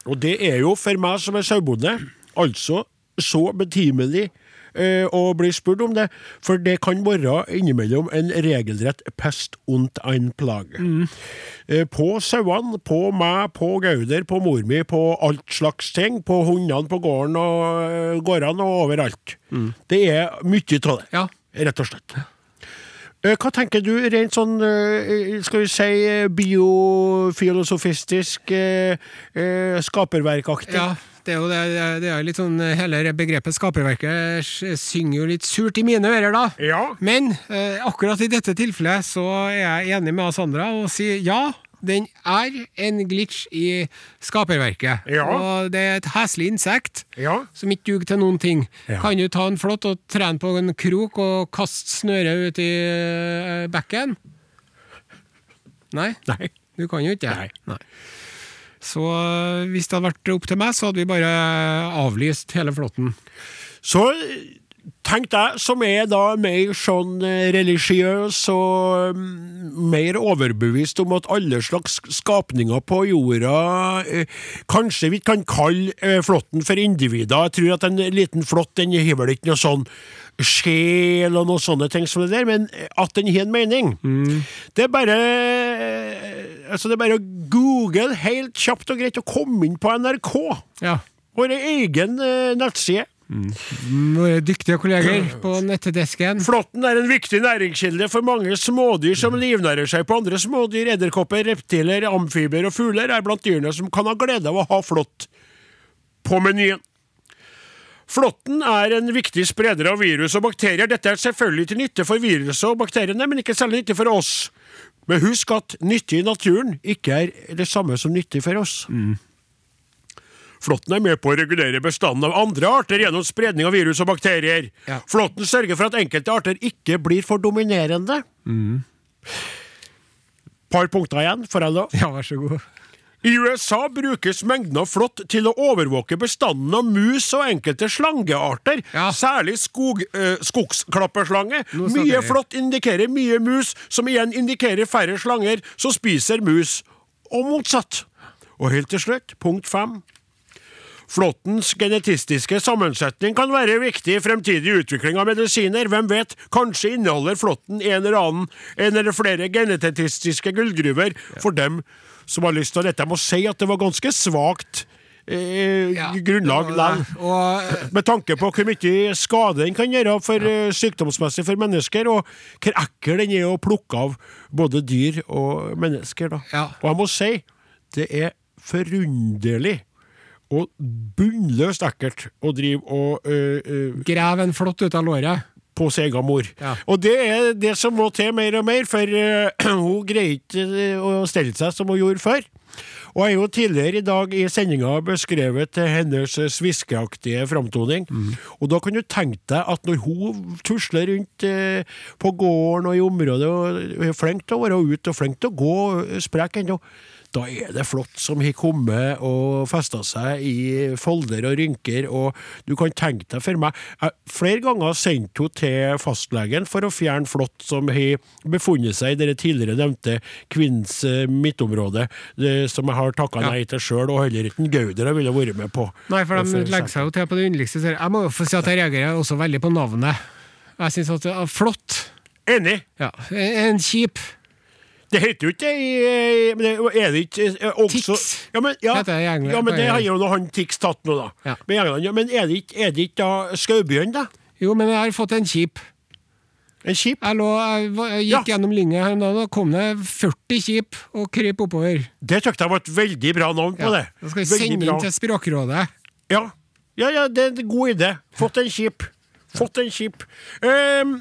Og det er jo for meg som er sauebonde, altså så betimelig eh, å bli spurt om det, for det kan være innimellom en regelrett pest und ein plage. Eh, på sauene, på meg, på Gauder, på mor mi, på alt slags ting, på hundene på gården og eh, gårdene og overalt. Det er mye av det, Ja. rett og slett. Eh, Hva tenker du rent sånn, eh, skal vi si, biofilosofistisk, skaperverkaktig? Ja, det er jo det, det er- det litt sånn Hele begrepet skaperverket synger jo litt surt i mine ører, da. Ja. Men eh, akkurat i dette tilfellet så er jeg enig med Sandra og sier ja. Den er en glitch i skaperverket. Ja. Og det er et heslig insekt Ja. som ikke duger til noen ting. Ja. Kan du ta en flått og trene på en krok og kaste snøret ut i eh, bekken? Nei? Nei. Du kan jo ikke Nei. Nei. Så øh, hvis det hadde vært opp til meg, så hadde vi bare avlyst hele flåtten. Så tenk deg, som er da mer sånn eh, religiøs og mm, mer overbevist om at alle slags skapninger på jorda eh, Kanskje vi kan kalle eh, flåtten for individer. Jeg tror at en liten flått den har vel ikke noe sånn sjel og noen sånne ting som det der, men at den har en mening. Det er bare eh, Altså, det er bare å google helt kjapt og greit og komme inn på NRK. Ja. Vår egen uh, nettside. Våre dyktige kolleger på nettedesken. Flåtten er en viktig næringskilde for mange smådyr som livnærer seg på andre smådyr. Edderkopper, reptiler, amfibier og fugler er blant dyrene som kan ha glede av å ha flått på menyen. Flåtten er en viktig spreder av virus og bakterier. Dette er selvfølgelig til nytte for viruset og bakteriene, men ikke særlig nyttig for oss. Men husk at nyttig i naturen ikke er det samme som nyttig for oss. Flåtten er med på å regulere bestanden av andre arter gjennom spredning av virus og bakterier. Ja. Flåtten sørger for at enkelte arter ikke blir for dominerende. Par punkter igjen, får jeg lov? Ja, vær så god. I USA brukes mengden av flått til å overvåke bestanden av mus og enkelte slangearter, Ja. særlig skog, eh, skogsklapperslange. Mye flått indikerer mye mus, som igjen indikerer færre slanger som spiser mus, og motsatt. Og helt til slutt, punkt fem. Flåttens genetistiske sammensetning kan være viktig i fremtidig utvikling av medisiner. Hvem vet, kanskje inneholder flåtten en eller annen, en eller flere genetistiske gullgruver for dem som har lyst til dette. Jeg må si at det var ganske svakt eh, grunnlag likevel. Og eh, Med tanke på hvor mye skade den kan gjøre for ja. sykdomsmessig for mennesker, og hvor ekkel den er å plukke av både dyr og mennesker. Ja. Og jeg må si, det er forunderlig og bunnløst ekkelt å drive og øh, øh, grav en flått ut av låret. På sin egen mor. Ja. Og det er det som må til mer og mer, for uh, hun greier ikke øh, å stelle seg som hun gjorde før. Og jeg har jo tidligere i dag i sendinga beskrevet hennes sviskeaktige framtoning. Og da kan du tenke deg at når hun tusler rundt eh, på gården og i området og er flink til å være ute og flink til å gå sprek ennå, da er det flott som har kommet og festa seg i folder og rynker, og du kan tenke deg for meg jeg, Flere ganger sendt hun til fastlegen for å fjerne flått som har befunnet seg i det tidligere nevnte kvinnens eh, midtområde, det, som jeg har takka Ja. nei til sjøl, og heller ikke Gauder jeg ville vært med på. Nei, for de legger seg jo til på det underligste. Jeg må jo få si at jeg reagerer også veldig på navnet. Jeg syns at det er flott. Enig! Ja, En kjip. Det heter jo ikke det i Er det ikke eh, også Tix ja, men, ja, heter det i England. ja, men det har jo noe han Tix tatt nå, da. Ja. Med England, ja. Men er det ikke, er det ikke da Skaubjørn, da? Jo, men jeg har fått en kjip. En kjip? Jeg, lå, jeg, jeg gikk Ja. gjennom linja her om dagen, og kom det 40 kjip og kryp oppover. Det syntes jeg var et veldig bra navn på det. Da skal vi Veldig sende bra. inn til Språkrådet. Ja. ja, ja, det er en god idé. Fått en kjip. Fått en kjip. Um,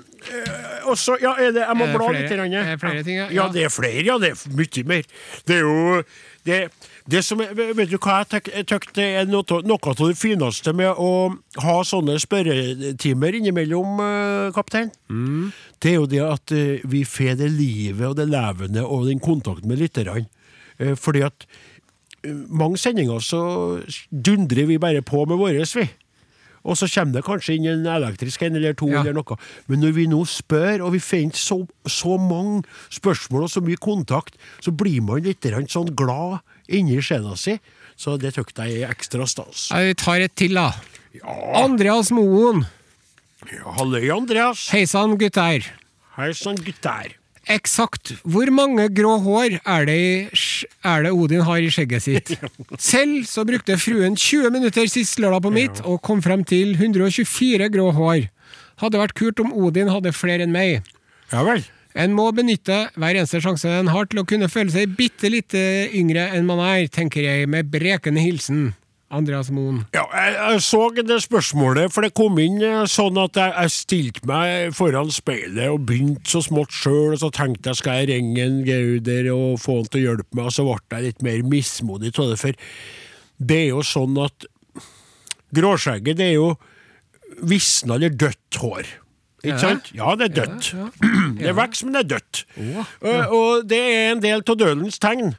og så, ja, er det, jeg må Er bla litt. grann, er det flere ting, ja? ja? Ja. det er flere, ja. Det er mye mer. Det er jo det, det som, er- Vet du hva jeg det er noe, av- det fineste med å ha sånne spørretimer innimellom, eh, kaptein? Mm. Det er jo det at eh, vi får det livet og det levende og den kontakten med lytterne. Eh, fordi at mange sendinger så dundrer vi bare på med våres, vi. Og så kommer det kanskje inn en elektrisk en eller to, Ja. eller noe. Men når vi nå spør, og vi finner så, så mange spørsmål og så mye kontakt, så blir man litt sånn glad inni sjela si. Så det syns jeg er ekstra stas. Vi tar et til, da. Andreas Moen. Ja, Halløy, Andreas. Hei sann, gutter. Hei sann, gutter. Eksakt hvor mange grå hår er det, er det Odin har i skjegget sitt? Selv så brukte fruen 20 minutter sist lørdag på mitt, og kom frem til 124 grå hår. Hadde vært kult om Odin hadde flere enn meg. Ja vel. En må benytte hver eneste sjanse en har til å kunne føle seg bitte litt yngre enn man er, tenker jeg med brekende hilsen. Andreas Moen. Ja, jeg, jeg så det spørsmålet, for det kom inn eh, sånn at jeg, jeg stilte meg foran speilet og begynte så smått sjøl, og så tenkte jeg skal jeg ringe en Gauder og få han til å hjelpe meg, og så ble jeg litt mer mismodig av det, for det er jo sånn at gråskjegget, det er jo visna eller dødt hår. Ikke Ja. sant? Ja, det er dødt. Det vokser, men det er dødt. Og, og det er en del av dødens tegn.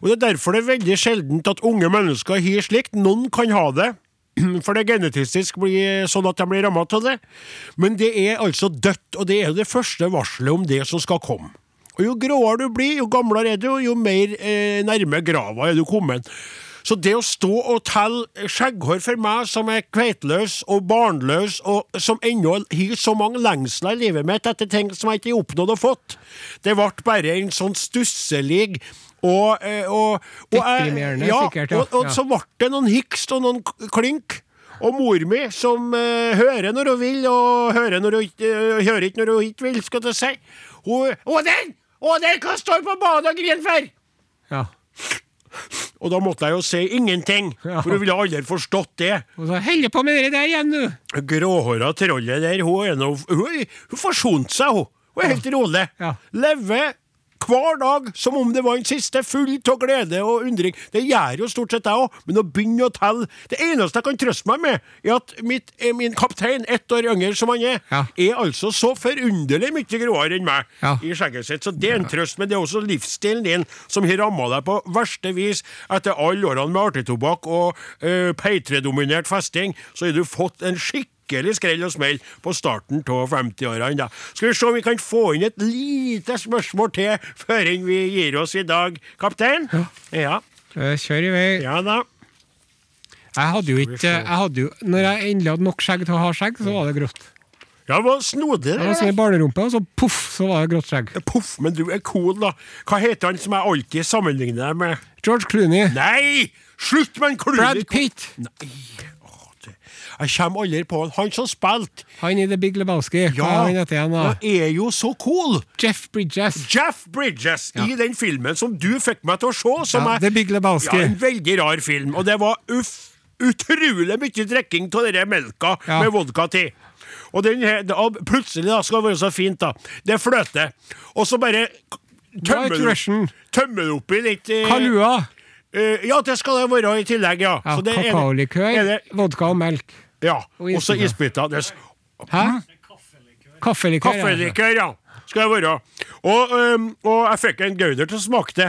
Og Det er derfor det er veldig sjeldent at unge mennesker har slikt. Noen kan ha det, for det genetistisk blir sånn at de blir rammet av det. Men det er altså dødt, og det er det første varselet om det som skal komme. Og Jo gråere du blir, jo gamlere er du, og jo mer eh, nærme grava er du kommet. Så det å stå og telle skjegghår for meg som er kveitløs og barnløs, og som ennå har så mange lengsler i livet mitt etter ting som jeg ikke har oppnådd og fått, det ble bare en sånn stusselig og, eh, og, og Deprimerende, ja, sikkert, ja. Og, og så ble det noen hikst og noen klink. Og mor mi, som uh, hører når hun vil, og hører, når hun, eh, hører ikke når hun ikke vil, skal jeg si. Hun Å, den hva står på badet og griner for? Ja. Og da måtte jeg jo si ingenting, for hun ville aldri forstått det. Og så holder på med det der igjen, du! Gråhåra trollet der, hun Hun, hun forsonte seg, hun. Hun er helt rolig. Ja. Lever hver dag som om det var en siste, full av glede og undring. Det gjør jo stort sett jeg òg, men å begynne å telle Det eneste jeg kan trøste meg med, er at mitt, eh, min kaptein, ett år yngre som han er, Ja. er altså så forunderlig mye gråere enn meg Ja. i skjegget sitt. Så det er en trøst, men det er også livsstilen din som har ramma deg på verste vis etter alle årene med artigtobakk og uh, P3-dominert festing. Så har du fått en skikkelig skrell og smell på starten av 50-årene. da. Skal vi se om vi kan få inn et lite spørsmål til før vi gir oss i dag, kaptein? Ja. ja. Kjør i vei. Ja da. Jeg hadde jo ikke jeg hadde jo, Når jeg endelig hadde nok skjegg til å ha skjegg, så var det grått. Ja, det var snodig, Det var sånn det. en barnerumpe, og så poff, så var det grått skjegg. Poff, men du er cool, da. Hva heter han som jeg alltid sammenligner deg med? George Clooney. Nei! Slutt med en Clooney! Brad Pitt. Nei, Jeg kommer aldri på han. Han som spilte. Han i The Big Lebowski. Hva er han heter han, da? han er jo så cool! Jeff Bridges. Jeff Bridges i den filmen som du fikk meg til å se. Som Ja, er The Big Lebowski. Ja, en veldig rar film. Og det var uff, utrolig mye drikking av denne melka Ja. med vodka til. Og den her, da, plutselig da skal det være så fint, da. Det fløter. Og så bare tømmer du, oppi litt eh, Kalua. Uh, ja, det skal det være i tillegg, ja. Ja, Kakaolikør, vodka og melk. Ja. Og så isbiter. Hæ? Kaffelikør. ja. Kaffelikør, ja. Skal det være. Og, um, og jeg fikk en Gauder til å smake det.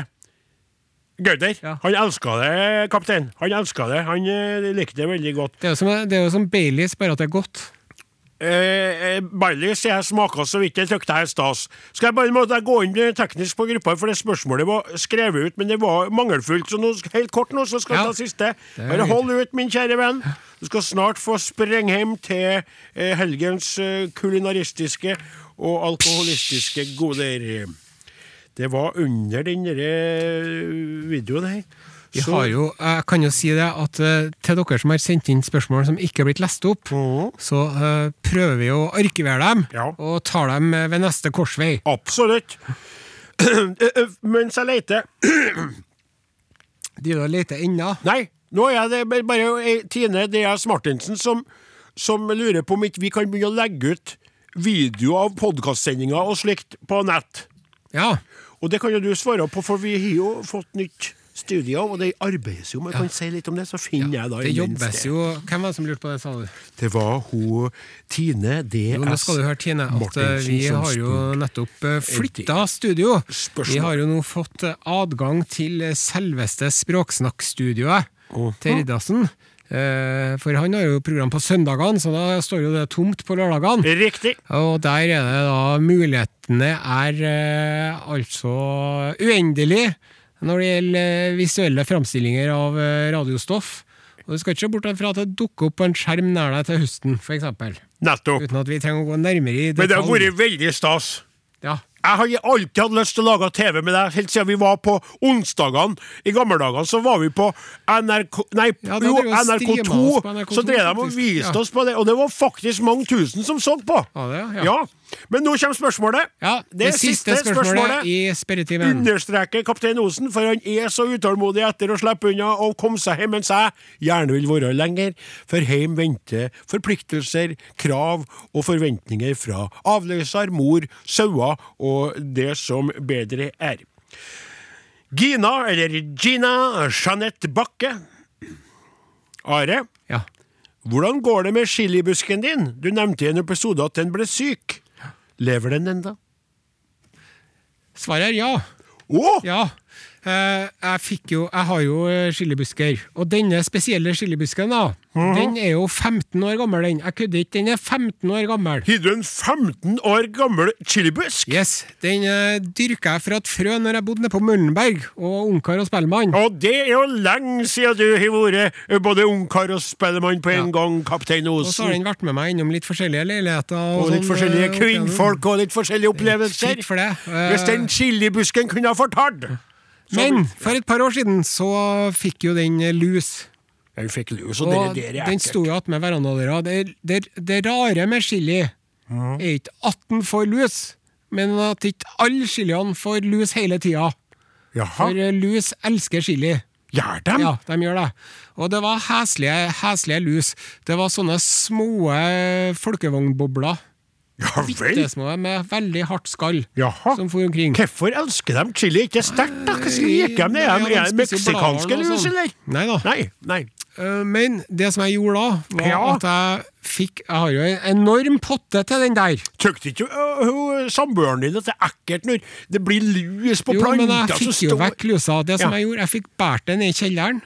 Gauder. Ja. Han elska det, kaptein. Han elska det. Han eh, likte det veldig godt. Det er jo som, det er jo som Baileys, bare at det er godt. Eh, eh, Baileys jeg smaka så vidt jeg trykte her stas. Skal jeg bare måtte jeg gå inn eh, teknisk på gruppa, for det spørsmålet var skrevet ut, men det var mangelfullt. Så nå, helt kort nå, så skal jeg Ja. ta siste. Bare hold ut, min kjære venn. Du skal snart få sprenge hjem til eh, helgens eh, kulinaristiske og alkoholistiske goder. Det var under den derre videoen her. Vi Så- har jo, jeg kan jo si det at eh, til dere som har sendt inn spørsmål som ikke har blitt lest opp, mm. så uh, prøver vi å arkivere dem Ja. og tar dem eh, ved neste korsvei. Absolutt. Mens jeg leter De da leter ennå. Nei, nå er det bare- Tine DS Martinsen som, som lurer på om ikke vi kan begynne å legge ut video av podkastsendinger og slikt på nett. Ja. Og det kan jo du svare på, for vi har jo fått nytt studio, og det arbeides jo med. Kan si litt om det, så finner jeg da Det jobbes jo Hvem var det som lurte på det, sa du? Det var hun Tine DS Jo, nå skal du høre, Tine, at eh, vi har jo nettopp flytta studio. Spørsmål. Vi har jo nå fått eh, adgang til eh, selveste Språksnakkstudioet til Riddarsen. Eh, For han har jo program på søndagene, så da står jo det tomt på lørdagene. Riktig. Og der er det da Mulighetene er eh, altså uendelig når det gjelder eh, visuelle framstillinger av eh, radiostoff. Og du skal ikke se bort fra at det dukker opp på en skjerm nær deg til høsten, f.eks. Nettopp. Uten at vi trenger å gå nærmere i detalj. Men det har vært veldig stas. Ja. Jeg har alltid hatt lyst til å lage TV med deg, helt siden vi var på onsdagene. I gamle dager så var vi på NRK Nei, Ja, jo, drev vi og streamet NRK2. på NRK2, så drev de og viste Ja. oss på det, og det var faktisk mange tusen som så på. Ja, det, ja. Ja. Men nå kommer spørsmålet. Ja, det, siste, spørsmålet, i spørretimen. understreker kaptein Osen, for han er så utålmodig etter å slippe unna og komme seg hjem, mens jeg gjerne vil være lenger. For hjem venter forpliktelser, krav og forventninger fra avløser, mor, sauer og det som bedre er. Gina, eller Gina Jeanette Bakke. Are, Ja. hvordan går det med chilibusken din? Du nevnte i en episode at den ble syk. Lever den ennå? Svaret er ja. Å! Ja. Eh, jeg jo Jeg har jo chilibusker. Og denne spesielle chilibusken, da, Mhm. den er jo 15 år gammel, den. Jeg kødder ikke, den er 15 år gammel. Har du en 15 år gammel chilibusk? Yes, Den uh, dyrka jeg fra et frø når jeg bodde nede på Møllenberg, og ungkar og spellemann. Og det er jo lenge siden du har vært eh, både ungkar og spellemann på en Ja. gang, kaptein Og så har den vært med meg innom litt forskjellige leiligheter. Og litt sånn, forskjellige eh, kvinnfolk og litt forskjellige opplevelser. Fint for det. Uh, Hvis den chilibusken kunne ha fortalt! Men for et par år siden så fikk jo den lus lus. Jeg fikk lus, og Og dere, dere er den sto jo attmed verandadøra. Det, det, det rare med chili er ikke at den får lus, men at ikke alle chiliene får lus hele tida. For Jaha. eh, lus elsker chili. Gjør de? Ja, de gjør det. Og det var heslige, heslige lus. Det var sånne små eh, folkevognbobler. Ja vel? Bittesmå med veldig hardt skall Jaha. som for omkring. Hvorfor elsker de chili? Ikke sterkt, da? Hva skal de? Er Nei, de- Er de jo meksikanske lus, sånn. eller? Nei da. Nei. nei. Eh, Men det som jeg gjorde da, var Ja. at jeg fikk Jeg har jo en enorm potte til den der. Tykte ikke uh, uh, samboeren din at det er ekkelt når det blir lus på planta? Jo, men jeg fikk jo vekk lusa. Det som Ja. jeg gjorde, jeg fikk båret det ned i kjelleren,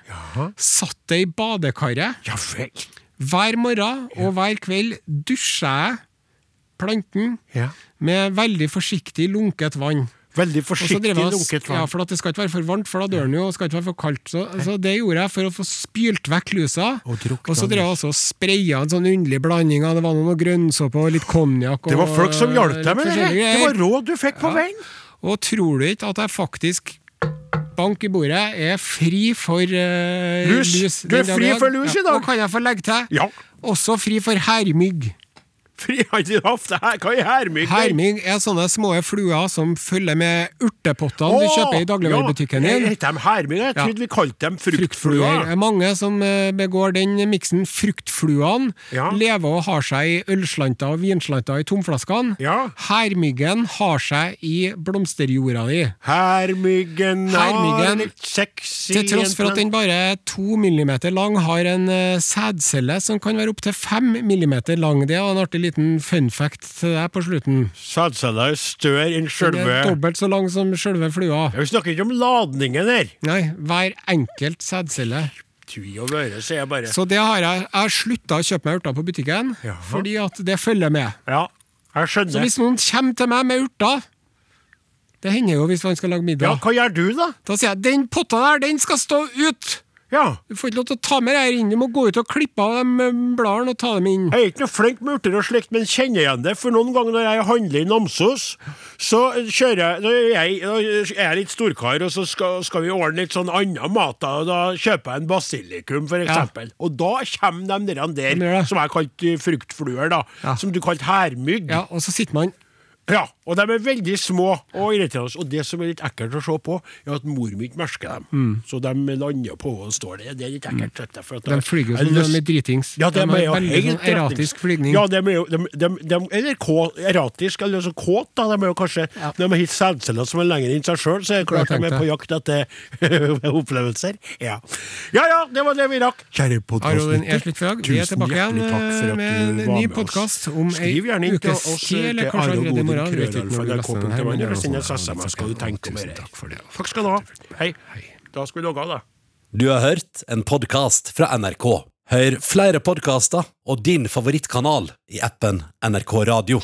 satt det i badekaret. Ja vel. Hver morgen og hver kveld dusjer jeg planten Ja. med veldig forsiktig lunket vann. Veldig forsiktig og- lunket vann. Ja, for at det skal ikke være for varmt, for da dør den jo, og skal ikke være for kaldt. Så, så det gjorde jeg for å få spylt vekk lusa. Og Og så drev jeg også og spraya en sånn underlig blanding av det var noe grønnsåpe og litt konjakk. Det var folk som hjalp deg med det. Det var råd du fikk på veien. Og tror du ikke at jeg faktisk Bank i bordet er fri for uh, Lus. lus. Du er fri for lus i dag. Og kan jeg få legge til? Ja. Også fri for hermygg. Frihandelshaft, det her, hva er herming? Herming er sånne små fluer som følger med urtepottene du kjøper i dagligvarebutikken Ja, din. heter de herming? Jeg Ja. trodde vi kalte dem Fruktfluer. fruktfluer. er Mange som eh, begår den miksen fruktfluene, Ja. lever og har seg i ølslanter og vinslanter i tomflaskene. Ja. Hermyggen har seg i blomsterjorda di. Hermyggen Hermyggen, er litt sexy Til tross for at den bare er to millimeter lang, har en eh, sædcelle som kan være opptil fem millimeter lang. Det er en artig liten fun fact til deg på slutten. Sædcella er større enn Den sjølve er dobbelt så lang som sjølve flua. Vi snakker ikke om ladningen her. Nei, hver enkelt sædcelle. Bare. Så det har jeg, jeg har slutta å kjøpe meg urter på butikken, Jaha. fordi at det følger med. Ja, jeg Så hvis noen kommer til meg med urter Det hender jo hvis man skal lage middag. Ja, hva gjør du, da? Da sier jeg den potta der, den skal stå ut! Ja, Du får ikke lov til å ta med det her inn, du må gå ut og klippe av de eh, bladene og ta dem inn. Jeg er ikke noe flink med urter og slikt, men kjenner igjen det. For noen ganger når jeg handler i Namsos, så kjører jeg er jeg, da er jeg litt storkar, og så skal, skal vi ordne litt sånn annen mat. Da, og da kjøper jeg en basilikum, for eksempel. Og da kommer de der, der som jeg kalte fruktfluer, da. Ja. Som du kalte hermygg. Ja, Og så sitter man Ja, og de er veldig små og irriterende. Og det som er litt ekkelt å se på, er at mor mi ikke merker dem. Så de lander på og står der. Det er litt ekkelt. Dette, for at Mm. De flyger som de er dritings. Ja, de de er jo helt Eratisk erratisk flygning. Ja, de er jo de, de, de, Eller kå, erratisk, eller så kåt, da. De er jo kanskje De er helt selvceller som er lenger enn seg sjøl, så er det klart de er på jakt etter opplevelser. Ja. ja ja, det var det vi rakk. Kjære Arodin er slutt for i dag. Vi er Tusen igjen hjertelig takk for eh, at du var med oss. Skriv gjerne inn til oss eller til Are. Godin, Vet ikke når du krøllalfa, den her, men det eller send en. SMS, hva du tenker om mer. takk for det. Takk skal du ha. Hei. Da skal vi logge av, da. Du har hørt en podkast fra NRK. Hør flere podkaster og din favorittkanal i appen NRK Radio.